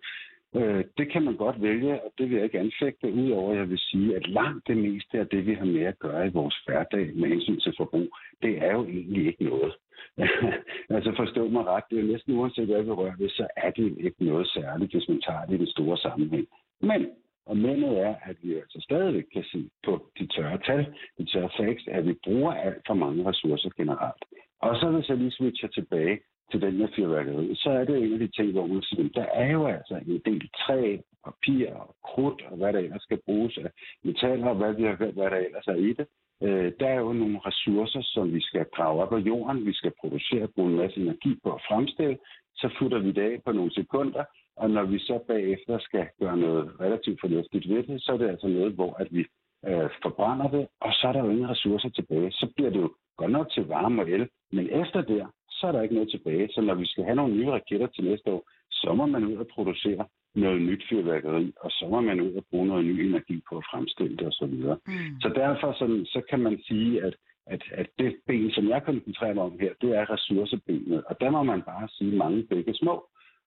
Øh, det kan man godt vælge, og det vil jeg ikke anfægte, udover jeg vil sige, at langt det meste af det, vi har med at gøre i vores hverdag med hensyn til forbrug, det er jo egentlig ikke noget. altså forstå mig ret, det er næsten uanset hvad vi rører ved, så er det ikke noget særligt, hvis man tager det i den store sammenhæng. Men og mændet er, at vi altså stadigvæk kan se på de tørre tal, de tørre facts, at vi bruger alt for mange ressourcer generelt. Og så hvis jeg lige switcher tilbage til den her fyrværkeri, så er det en af de ting, hvor man siger, der er jo altså en del træ, papir og krudt og hvad der ellers skal bruges af metaller og hvad, vi har, hvad der ellers er i det. Øh, der er jo nogle ressourcer, som vi skal grave op af jorden, vi skal producere, bruge en masse energi på at fremstille, så futter vi det af på nogle sekunder, og når vi så bagefter skal gøre noget relativt fornuftigt ved det, så er det altså noget, hvor at vi øh, forbrænder det, og så er der jo ingen ressourcer tilbage. Så bliver det jo godt nok til varme og el, men efter der, så er der ikke noget tilbage. Så når vi skal have nogle nye raketter til næste år, så må man ud og producere noget nyt fyrværkeri, og så må man ud og bruge noget ny energi på at fremstille det osv. Mm. Så derfor sådan, så kan man sige, at, at, at det ben, som jeg koncentrerer mig om her, det er ressourcebenet. Og der må man bare sige mange begge små.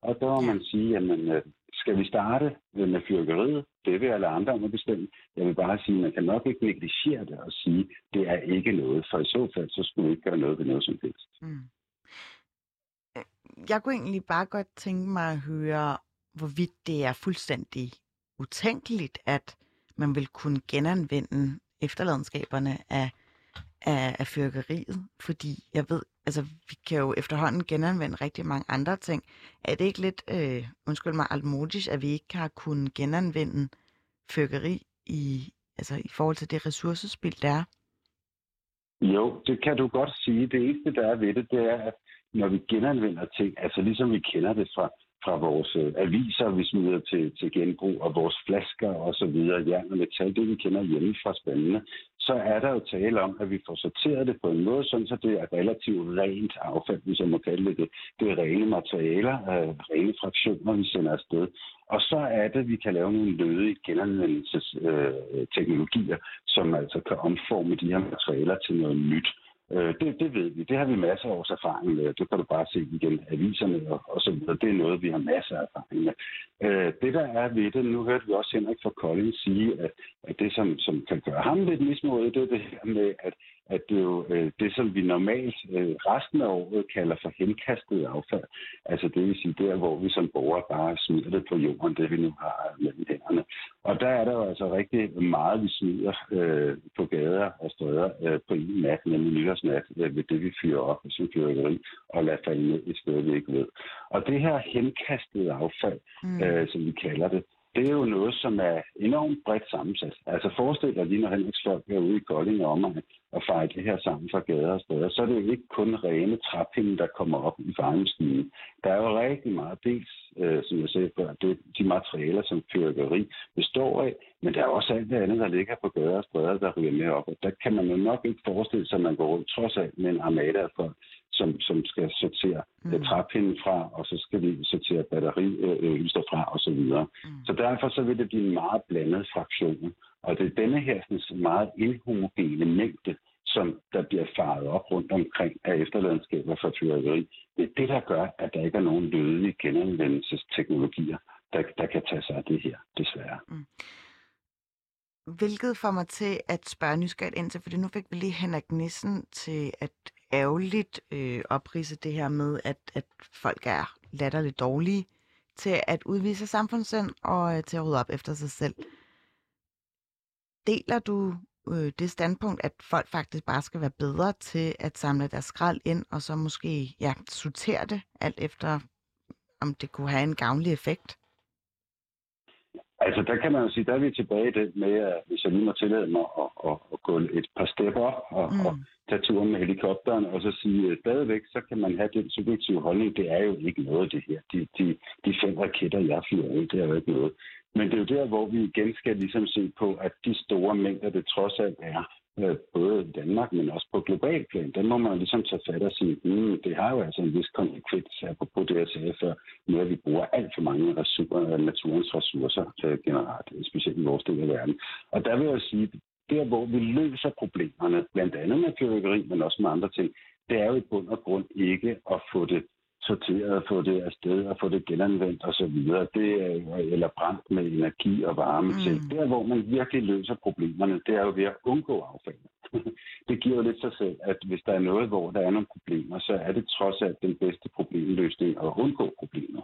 Og der må man sige, at man, øh, skal vi starte med fyrkeriet? Det vil alle andre om at bestemme. Jeg vil bare sige, at man kan nok ikke negligere det og sige, at det er ikke noget. For i så fald, så skulle vi ikke gøre noget ved noget som helst. Mm. Jeg kunne egentlig bare godt tænke mig at høre, hvorvidt det er fuldstændig utænkeligt, at man vil kunne genanvende efterladenskaberne af, af, af fyrkeriet. Fordi jeg ved, altså, vi kan jo efterhånden genanvende rigtig mange andre ting. Er det ikke lidt, øh, undskyld mig, altmodisk, at vi ikke har kunnet genanvende fyrkeri i, altså, i forhold til det ressourcespil, der er? Jo, det kan du godt sige. Det eneste, der er ved det, det er, at når vi genanvender ting, altså ligesom vi kender det fra, fra vores øh, aviser, vi smider til, til genbrug, og vores flasker og så videre, jern og metal, det vi kender hjemme fra spændende, så er der jo tale om, at vi får sorteret det på en måde, sådan så det er relativt rent affald, hvis jeg må kalde det det. Det er rene materialer, øh, rene fraktioner, vi sender afsted. Og så er det, at vi kan lave nogle lødige genanvendelsesteknologier, øh, som altså kan omforme de her materialer til noget nyt. Øh, Øh, det, det ved vi. Det har vi masser af års erfaring med. Det kan du bare se igen aviserne og, og så videre. Det er noget, vi har masser af erfaring med. Øh, det, der er ved det, nu hørte vi også Henrik fra Kolding sige, at, at det, som, som kan gøre ham lidt mismodig, det er det her med, at at det er jo øh, det, som vi normalt øh, resten af året kalder for henkastet affald. Altså det vil sige der, hvor vi som borgere bare smider det på jorden, det vi nu har mellem hænderne. Og der er der jo altså rigtig meget, vi smider øh, på gader og stræder øh, på en nat, nemlig nytårsnat, øh, ved det vi fyrer op som fyrværkeri og lader falde ned i stedet, vi ikke ved. Og det her henkastede affald, mm. øh, som vi kalder det, det er jo noget, som er enormt bredt sammensat. Altså forestil dig lige, når Henriks folk er ude i Kolding og omegn og fejre det her sammen fra gader og steder, så er det jo ikke kun rene træpinde, der kommer op i farmeskinen. Der er jo rigtig meget dels, øh, som jeg sagde før, det, de materialer, som fyrkeri består af, men der er også alt det andet, der ligger på gader og steder, der ryger med op. Og der kan man jo nok ikke forestille sig, at man går rundt trods alt med en armada af folk, som, som skal sortere mm. Øh, træpinden fra, og så skal vi sortere batterilyster øh, fra osv. Så, mm. så derfor så vil det blive en meget blandet fraktion. Og det er denne her sådan, meget inhomogene mængde, som der bliver faret op rundt omkring af efterladenskaber for fyrværkeri. Det er det, der gør, at der ikke er nogen lødige genanvendelsesteknologier, der, der kan tage sig af det her, desværre. Mm. Hvilket får mig til at spørge nysgerrigt ind til, fordi nu fik vi lige Henrik Nissen til at ærgerligt øh, oprise det her med, at, at folk er latterligt dårlige til at udvise samfundssind og øh, til at rydde op efter sig selv. Deler du øh, det standpunkt, at folk faktisk bare skal være bedre til at samle deres skrald ind, og så måske ja, sortere det, alt efter om det kunne have en gavnlig effekt? Altså, der kan man jo sige, der er vi tilbage i det med, at hvis jeg lige må tillade mig at, at, at gå et par stepper op og, mm. og tage turen med helikopteren, og så sige, at stadigvæk, så kan man have den subjektive holdning, det er jo ikke noget, det her. De, de, de fem raketter, jeg flyver ud, det er jo ikke noget. Men det er jo der, hvor vi igen skal ligesom se på, at de store mængder, det trods alt er, øh, både i Danmark, men også på global plan, den må man ligesom tage fat og sige, mm, det har jo altså en vis konsekvens, på det, jeg sagde før, med at vi bruger alt for mange ressourcer, naturens ressourcer øh, generelt, specielt i vores del af verden. Og der vil jeg sige, der hvor vi løser problemerne, blandt andet med fyrværkeri, men også med andre ting, det er jo i bund og grund ikke at få det sorteret, få det afsted og få det genanvendt osv. Det er, eller brændt med energi og varme mm. til. Der, hvor man virkelig løser problemerne, det er jo ved at undgå affald. det giver jo lidt sig selv, at hvis der er noget, hvor der er nogle problemer, så er det trods alt den bedste problemløsning at undgå problemer.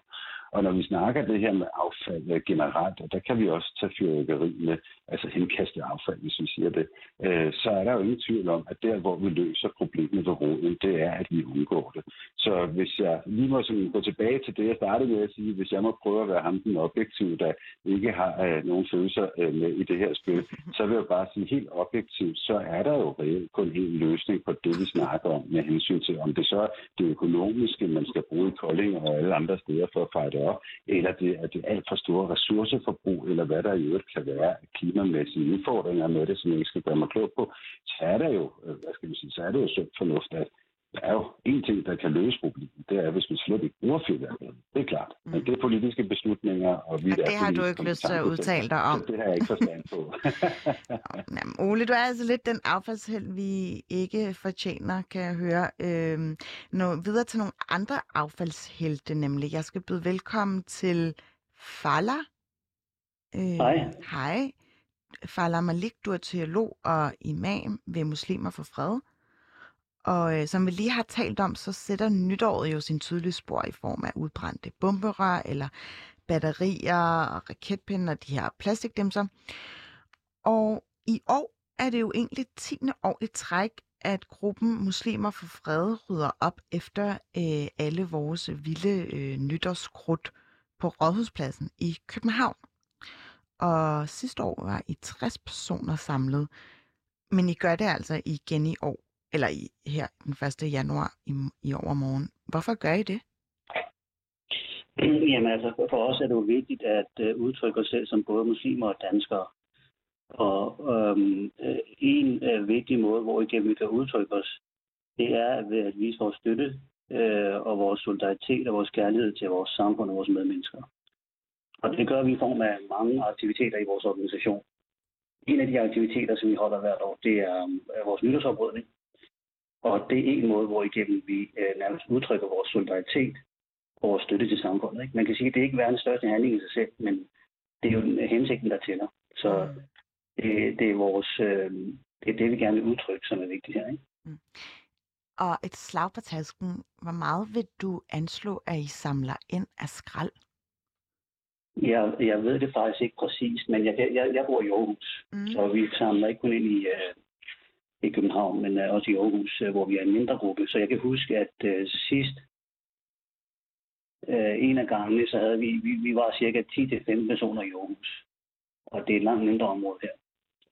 Og når vi snakker det her med affald øh, generelt, og der kan vi også tage fyrværkeri med, altså henkastet affald, hvis vi siger det, øh, så er der jo ingen tvivl om, at der, hvor vi løser problemet ved roden, det er, at vi undgår det. Så hvis jeg lige må sådan gå tilbage til det, jeg startede med at sige, hvis jeg må prøve at være ham den objektive, der ikke har øh, nogen følelser øh, med i det her spil, så vil jeg bare sige helt objektivt, så er der jo reelt kun en løsning på det, vi snakker om med hensyn til, om det så er det økonomiske, man skal bruge i Kolding og alle andre steder for at fejre det op, eller det er det alt for store ressourceforbrug, eller hvad der i øvrigt kan være af klimamæssige udfordringer med det, som jeg ikke skal gøre mig klog på, så er der jo, øh, hvad skal man sige, så er det jo sundt fornuft, at der er jo en ting, der kan løse problemet. Det er, hvis vi slet ikke bruger fyrværkeri. Det er klart. Men mm. det er politiske beslutninger, og vi ja, det har du ikke lyst til at udtale dig om. Det har jeg ikke forstand på. Jamen, Ole, du er altså lidt den affaldsheld, vi ikke fortjener, kan jeg høre. Øhm, nu videre til nogle andre affaldshelte, nemlig. Jeg skal byde velkommen til Fala. Øh, hej. Hej. Farla Malik, du er teolog og imam ved Muslimer for Fred. Og øh, som vi lige har talt om, så sætter nytåret jo sin tydelige spor i form af udbrændte bomberør eller batterier og raketpinde og de her plastikdæmser. Og i år er det jo egentlig 10. år i træk, at gruppen Muslimer for Fred rydder op efter øh, alle vores vilde øh, nytårskrudt på Rådhuspladsen i København. Og sidste år var I 60 personer samlet, men I gør det altså igen i år eller i, her den 1. januar i, i overmorgen. Hvorfor gør I det? Jamen altså, for os er det jo vigtigt at øh, udtrykke os selv som både muslimer og danskere. Og øhm, øh, en øh, vigtig måde, hvor igennem vi kan udtrykke os, det er ved at vise vores støtte øh, og vores solidaritet og vores kærlighed til vores samfund og vores medmennesker. Og det gør vi i form af mange aktiviteter i vores organisation. En af de aktiviteter, som vi holder hvert år, det er øh, vores nytårsoprydning, og det er en måde, hvor igennem vi øh, nærmest udtrykker vores solidaritet og vores støtte til samfundet. Ikke? Man kan sige, at det er ikke verdens største handling i sig selv, men det er jo øh, hensigten, der tæller. Så det, det, er vores, øh, det er det, vi gerne vil udtrykke, som er vigtigt her. Ikke? Mm. Og et slag på tasken. Hvor meget vil du anslå, at I samler ind af skrald? Jeg, jeg ved det faktisk ikke præcist, men jeg, jeg, jeg bor i Aarhus, mm. så vi samler ikke kun ind i, øh, i København, men uh, også i Aarhus, uh, hvor vi er en mindre gruppe. Så jeg kan huske, at uh, sidst uh, en af gangene, så havde vi, vi, vi var cirka 10-15 personer i Aarhus. Og det er et langt mindre område her.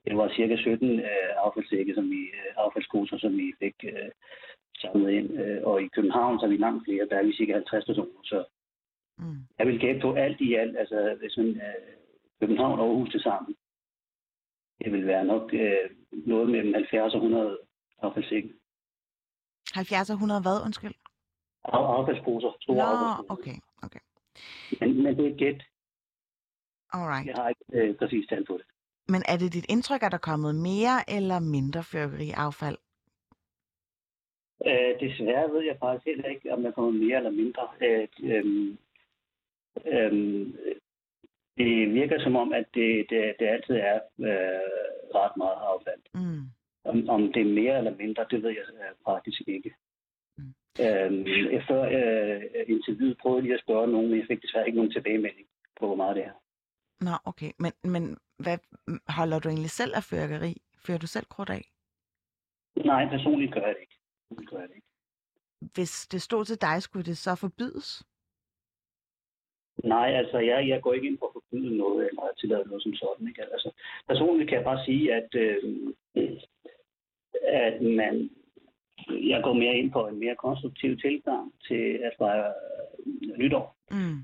Det var cirka 17 uh, affaldssække, som vi, uh, affaldsposer, som vi fik uh, samlet ind. Uh, og i København, så er vi langt flere. Der er vi cirka 50 personer. Så mm. jeg vil gætte på alt i alt, altså hvis man, uh, København og Aarhus til sammen, det vil være nok øh, noget mellem 70 og 100 affaldssække. 70 og 100 hvad, undskyld? Af, affaldsposer. Store Nå, affaldsposer. okay, okay. Men, men det er et gæt. Alright. Jeg har ikke øh, præcis tal på det. Men er det dit indtryk, at der er kommet mere eller mindre fyrværkeriaffald? Øh, desværre ved jeg faktisk heller ikke, om der kommer mere eller mindre. Øh, øh, øh, det virker som om, at det, det, det altid er øh, ret meget affald. Mm. Om, om det er mere eller mindre, det ved jeg øh, faktisk ikke. Mm. Øhm, før øh, interviewet prøvede jeg lige at spørge nogen, men jeg fik desværre ikke nogen tilbagemelding på, hvor meget det er. Nå, okay. Men, men hvad holder du egentlig selv af fyrkeri? Fører du selv krudt af? Nej, personligt gør jeg det ikke. Det gør jeg det ikke. Hvis det stod til dig, skulle det så forbydes? Nej, altså jeg, jeg går ikke ind på at forbyde noget eller at tillade noget som sådan. Ikke? Altså, personligt kan jeg bare sige, at, øh, at man, jeg går mere ind på en mere konstruktiv tilgang til at fejre nytår. Mm.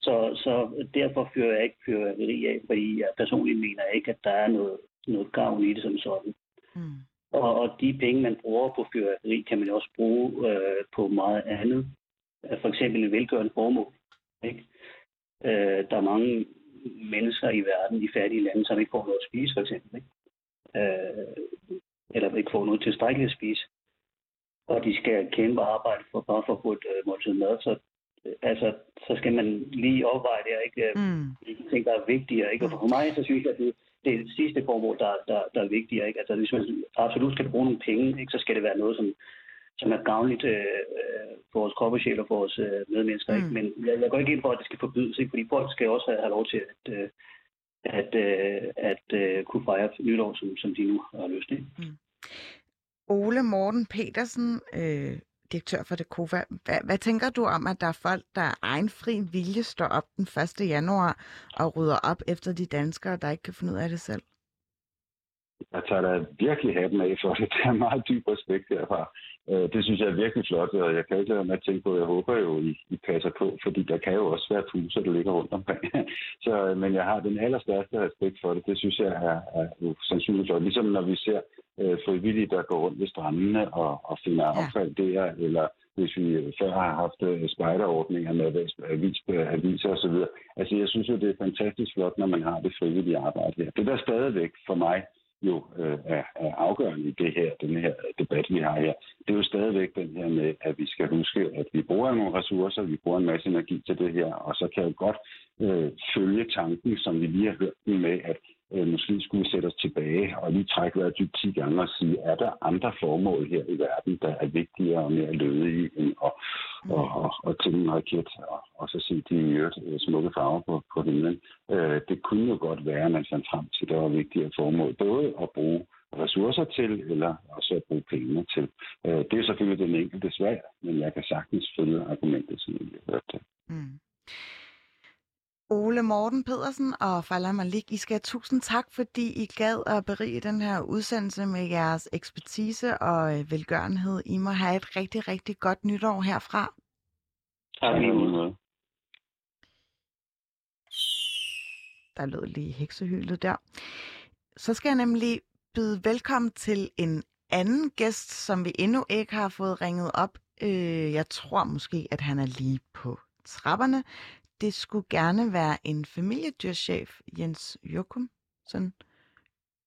Så, så derfor fører jeg ikke fyrværkeri af, fordi jeg personligt mener ikke, at der er noget, noget gavn i det som sådan. Mm. Og, og de penge, man bruger på fyrværkeri, kan man også bruge øh, på meget andet. For eksempel en velgørende formål. Ikke? Øh, der er mange mennesker i verden, i fattige lande, som ikke får noget at spise, for eksempel. Ikke? Øh, eller ikke får noget tilstrækkeligt at spise. Og de skal kæmpe arbejde for bare for at få et øh, måltid mad. Så altså, så skal man lige opveje det, ikke? Mm. Hvilke ting, der er vigtigere, ikke? Og for mig, så synes jeg, at det, det er det sidste formål, der, der, der er vigtigere, ikke? Altså, hvis man absolut skal bruge nogle penge, ikke? Så skal det være noget, som, som er gavnligt øh, for vores kroppesjæl og for vores øh, medmennesker, mm. ikke? Men jeg, jeg går ikke ind for, at det skal forbydes, ikke? Fordi folk skal også have, have lov til at, øh, at, øh, at øh, kunne fejre nytår, som, som de nu har lyst til. Mm. Ole Morten Petersen, øh, direktør for det KOVA. Hvad, hvad tænker du om, at der er folk, der er egen fri vilje står op den 1. januar og rydder op efter de danskere, der ikke kan finde ud af det selv? Jeg tager da virkelig hatten af for det. Der er meget dyb respekt herfra. Øh, det synes jeg er virkelig flot, og jeg kan ikke lade med at tænke på, jeg håber jo, I, I passer på, fordi der kan jo også være fuser, der ligger rundt omkring. Så, øh, men jeg har den allerstørste respekt for det. Det synes jeg er, er sandsynligt flot. Ligesom når vi ser øh, frivillige, der går rundt ved strandene og, og finder ja. affald der, eller hvis vi før har haft øh, spejderordninger med avis, aviser osv. Altså, jeg synes jo, det er fantastisk flot, når man har det frivillige arbejde her. Det der stadigvæk for mig jo øh, er, er afgørende i det her, den her debat, vi har her, det er jo stadigvæk den her med, at vi skal huske, at vi bruger nogle ressourcer, vi bruger en masse energi til det her, og så kan jeg godt øh, følge tanken, som vi lige har hørt med, at øh, måske skulle vi sætte os tilbage og lige trække vejret dybt 10 gange og sige, er der andre formål her i verden, der er vigtigere og mere lødige end at, mm. og, og, og tænde en raket og, og så se de øvrigt øh, smukke farver på, på himlen. Øh, det kunne jo godt være, at man fandt frem til, at der var vigtigere formål. Både at bruge ressourcer til, eller også at bruge penge til. Øh, det er selvfølgelig den enkelte svær, men jeg kan sagtens følge argumentet, som jeg har hørt det. Mm. Ole Morten Pedersen og Fala Malik, I skal tusind tak, fordi I gad at berige den her udsendelse med jeres ekspertise og øh, velgørenhed. I må have et rigtig, rigtig godt nytår herfra. Tak Der lød lige heksehylet der. Så skal jeg nemlig byde velkommen til en anden gæst, som vi endnu ikke har fået ringet op. Øh, jeg tror måske, at han er lige på trapperne det skulle gerne være en familiedyrchef, Jens Jokum, sådan,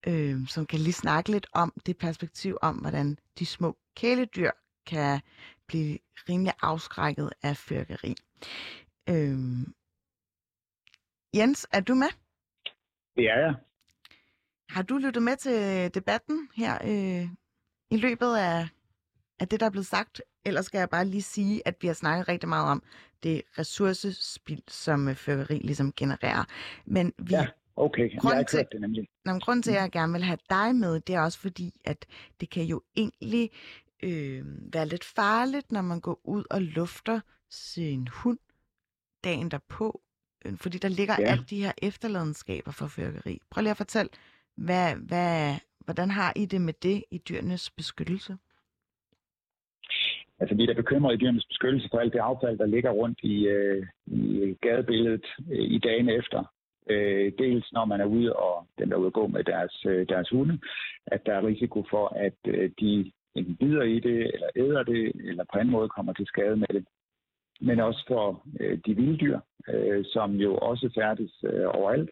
øh, som kan lige snakke lidt om det perspektiv om, hvordan de små kæledyr kan blive rimelig afskrækket af fyrkeri. Øh, Jens, er du med? Det er jeg. Har du lyttet med til debatten her øh, i løbet af, af det, der er blevet sagt? Ellers skal jeg bare lige sige, at vi har snakket rigtig meget om det ressourcespil, som øh, fyrværkeri ligesom genererer. Men vi, ja, okay. Jeg har til, det nemlig. Når, grunden til, at jeg gerne vil have dig med, det er også fordi, at det kan jo egentlig øh, være lidt farligt, når man går ud og lufter sin hund dagen derpå. Øh, fordi der ligger ja. alle de her efterladenskaber for fyrværkeri. Prøv lige at fortælle, hvad, hvad, hvordan har I det med det i dyrenes beskyttelse? Altså, vi er da bekymrede i dyrenes beskyttelse for alt det affald, der ligger rundt i, øh, i gadebilledet øh, i dagen efter. Øh, dels når man er ude og den der er ude at gå med deres, øh, deres hunde, at der er risiko for, at øh, de enten bider i det, eller æder det, eller på anden måde kommer til skade med det. Men også for øh, de vilde dyr, øh, som jo også færdes øh, overalt,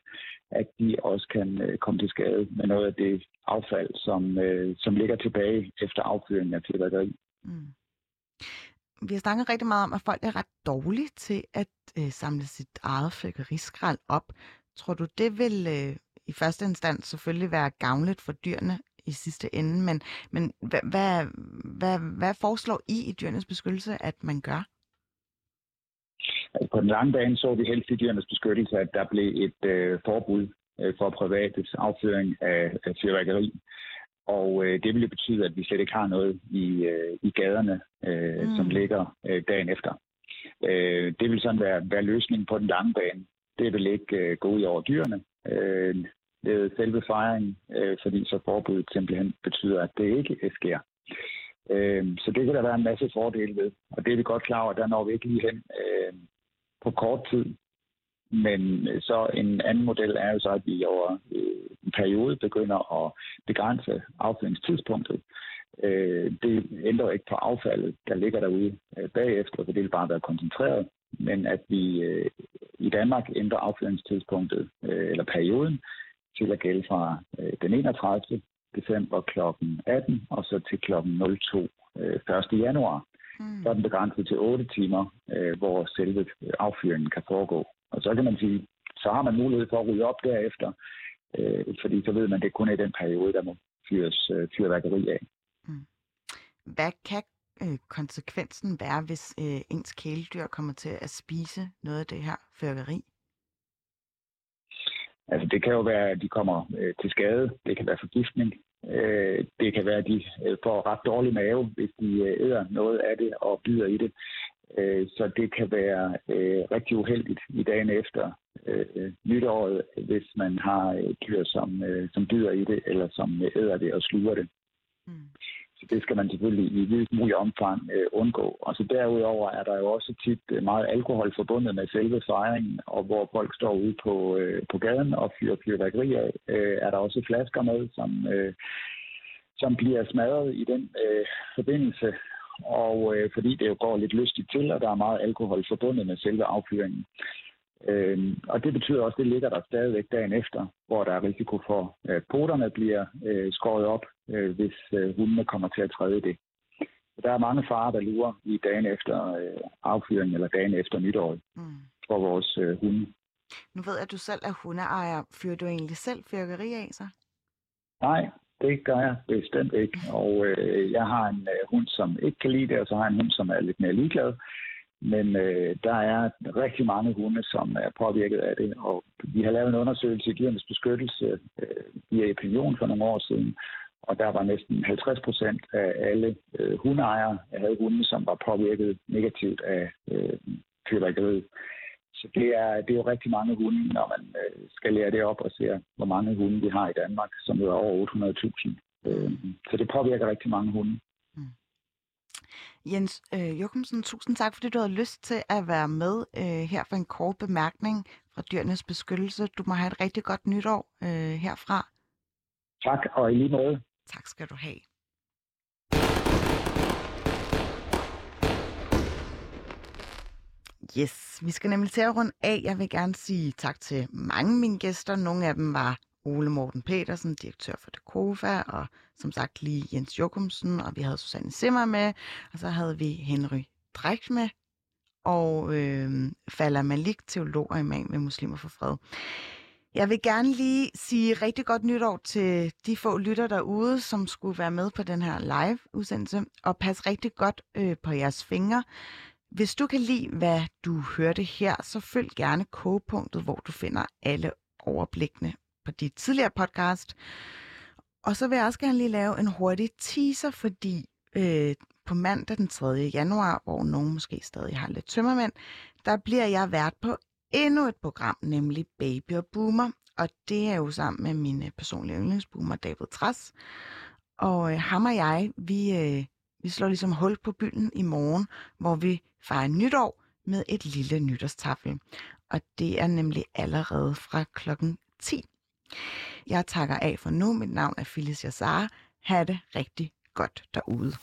at de også kan øh, komme til skade med noget af det affald, som, øh, som ligger tilbage efter affyringen af fyrværkeri. Mm. Vi har snakket rigtig meget om, at folk er ret dårlige til at øh, samle sit eget fyrkeriskræl op. Tror du, det vil øh, i første instans selvfølgelig være gavnligt for dyrene i sidste ende, men, men hvad, hvad, hvad, hvad foreslår I i dyrenes beskyttelse, at man gør? Altså på den lange bane så vi helst i dyrenes beskyttelse, at der blev et øh, forbud øh, for privates affyring af, af fyrværkeri. Og øh, det vil jo betyde, at vi slet ikke har noget i, øh, i gaderne, øh, mm. som ligger øh, dagen efter. Øh, det vil sådan være, være løsningen på den lange bane. Det vil ikke øh, gå ud over dyrene. Øh, ved selve fejringen, øh, fordi så forbuddet simpelthen betyder, at det ikke sker. Øh, så det kan der være en masse fordele ved, og det er vi godt klar over, der når vi ikke lige hen øh, på kort tid. Men øh, så en anden model er jo så, at vi over øh, en periode begynder at begrænse affyringstidspunktet. Øh, det ændrer ikke på affaldet, der ligger derude bagefter, for det vil bare være koncentreret. Men at vi i Danmark ændrer affyringstidspunktet, eller perioden, til at gælde fra den 31. december kl. 18 og så til kl. 02 1. januar. Mm. Så er den begrænset til 8 timer, øh, hvor selve affyringen kan foregå. Og så kan man sige, så har man mulighed for at rydde op derefter, øh, fordi så ved man, at det kun er i den periode, der må fyres øh, fyrværkeri af. Mm. Hvad kan øh, konsekvensen være, hvis øh, ens kæledyr kommer til at spise noget af det her fyrværkeri? Altså det kan jo være, at de kommer øh, til skade. Det kan være forgiftning. Øh, det kan være, at de øh, får ret dårlig mave, hvis de øh, æder noget af det og bider i det. Øh, så det kan være øh, rigtig uheldigt i dagen efter øh, nytåret, hvis man har dyr, som, som bider i det, eller som æder det og sluger det. Mm. Så det skal man selvfølgelig i videst mulig omfang øh, undgå. Og så derudover er der jo også tit meget alkohol forbundet med selve fejringen, og hvor folk står ude på, øh, på gaden og fyrer fyrværkeri af, øh, er der også flasker med, som, øh, som bliver smadret i den øh, forbindelse. Og øh, fordi det jo går lidt lystigt til, og der er meget alkohol forbundet med selve affyringen. Øh, og det betyder også, at det ligger der stadigvæk dagen efter, hvor der er risiko for, at poterne bliver øh, skåret op, øh, hvis øh, hundene kommer til at træde det. Der er mange farer, der lurer i dagen efter øh, affyring eller dagen efter nytår mm. for vores øh, hunde. Nu ved jeg, at du selv er hundeejer. Fyrer du egentlig selv fyrkeri af sig? Nej, det gør jeg bestemt ikke. Og øh, jeg har en øh, hund, som ikke kan lide det, og så har jeg en hund, som er lidt mere ligeglad. Men øh, der er rigtig mange hunde, som er påvirket af det, og vi har lavet en undersøgelse i dyrenes beskyttelse øh, via Opinion for nogle år siden, og der var næsten 50 procent af alle øh, hundeejere, der havde hunde, som var påvirket negativt af øh, fyrværkeriet. Så det er, det er jo rigtig mange hunde, når man øh, skal lære det op og se, hvor mange hunde vi har i Danmark, som er over 800.000. Øh, så det påvirker rigtig mange hunde. Jens øh, Jokumsen, tusind tak, fordi du havde lyst til at være med øh, her for en kort bemærkning fra Dyrenes Beskyttelse. Du må have et rigtig godt nytår øh, herfra. Tak, og i lige måde. Tak skal du have. Yes, vi skal nemlig til at runde af. Jeg vil gerne sige tak til mange af mine gæster. Nogle af dem var Ole Morten Petersen, direktør for Dekova, og som sagt lige Jens Jokumsen, og vi havde Susanne Simmer med, og så havde vi Henry Drecht med, og øh, Fala Malik, teolog og imam med Muslimer for Fred. Jeg vil gerne lige sige rigtig godt nytår til de få lytter derude, som skulle være med på den her live-udsendelse, og pas rigtig godt øh, på jeres fingre. Hvis du kan lide, hvad du hørte her, så følg gerne kogepunktet, hvor du finder alle overblikkene på dit tidligere podcast. Og så vil jeg også gerne lige lave en hurtig teaser, fordi øh, på mandag den 3. januar, hvor nogen måske stadig har lidt tømmermænd, der bliver jeg vært på endnu et program, nemlig Baby og Boomer. Og det er jo sammen med min øh, personlige yndlingsboomer, David Træs. Og øh, ham og jeg, vi, øh, vi slår ligesom hul på byen i morgen, hvor vi fejrer nytår med et lille nytårstafel. Og det er nemlig allerede fra klokken 10. Jeg takker af for nu. Mit navn er Phyllis Jassar. Ha' det rigtig godt derude.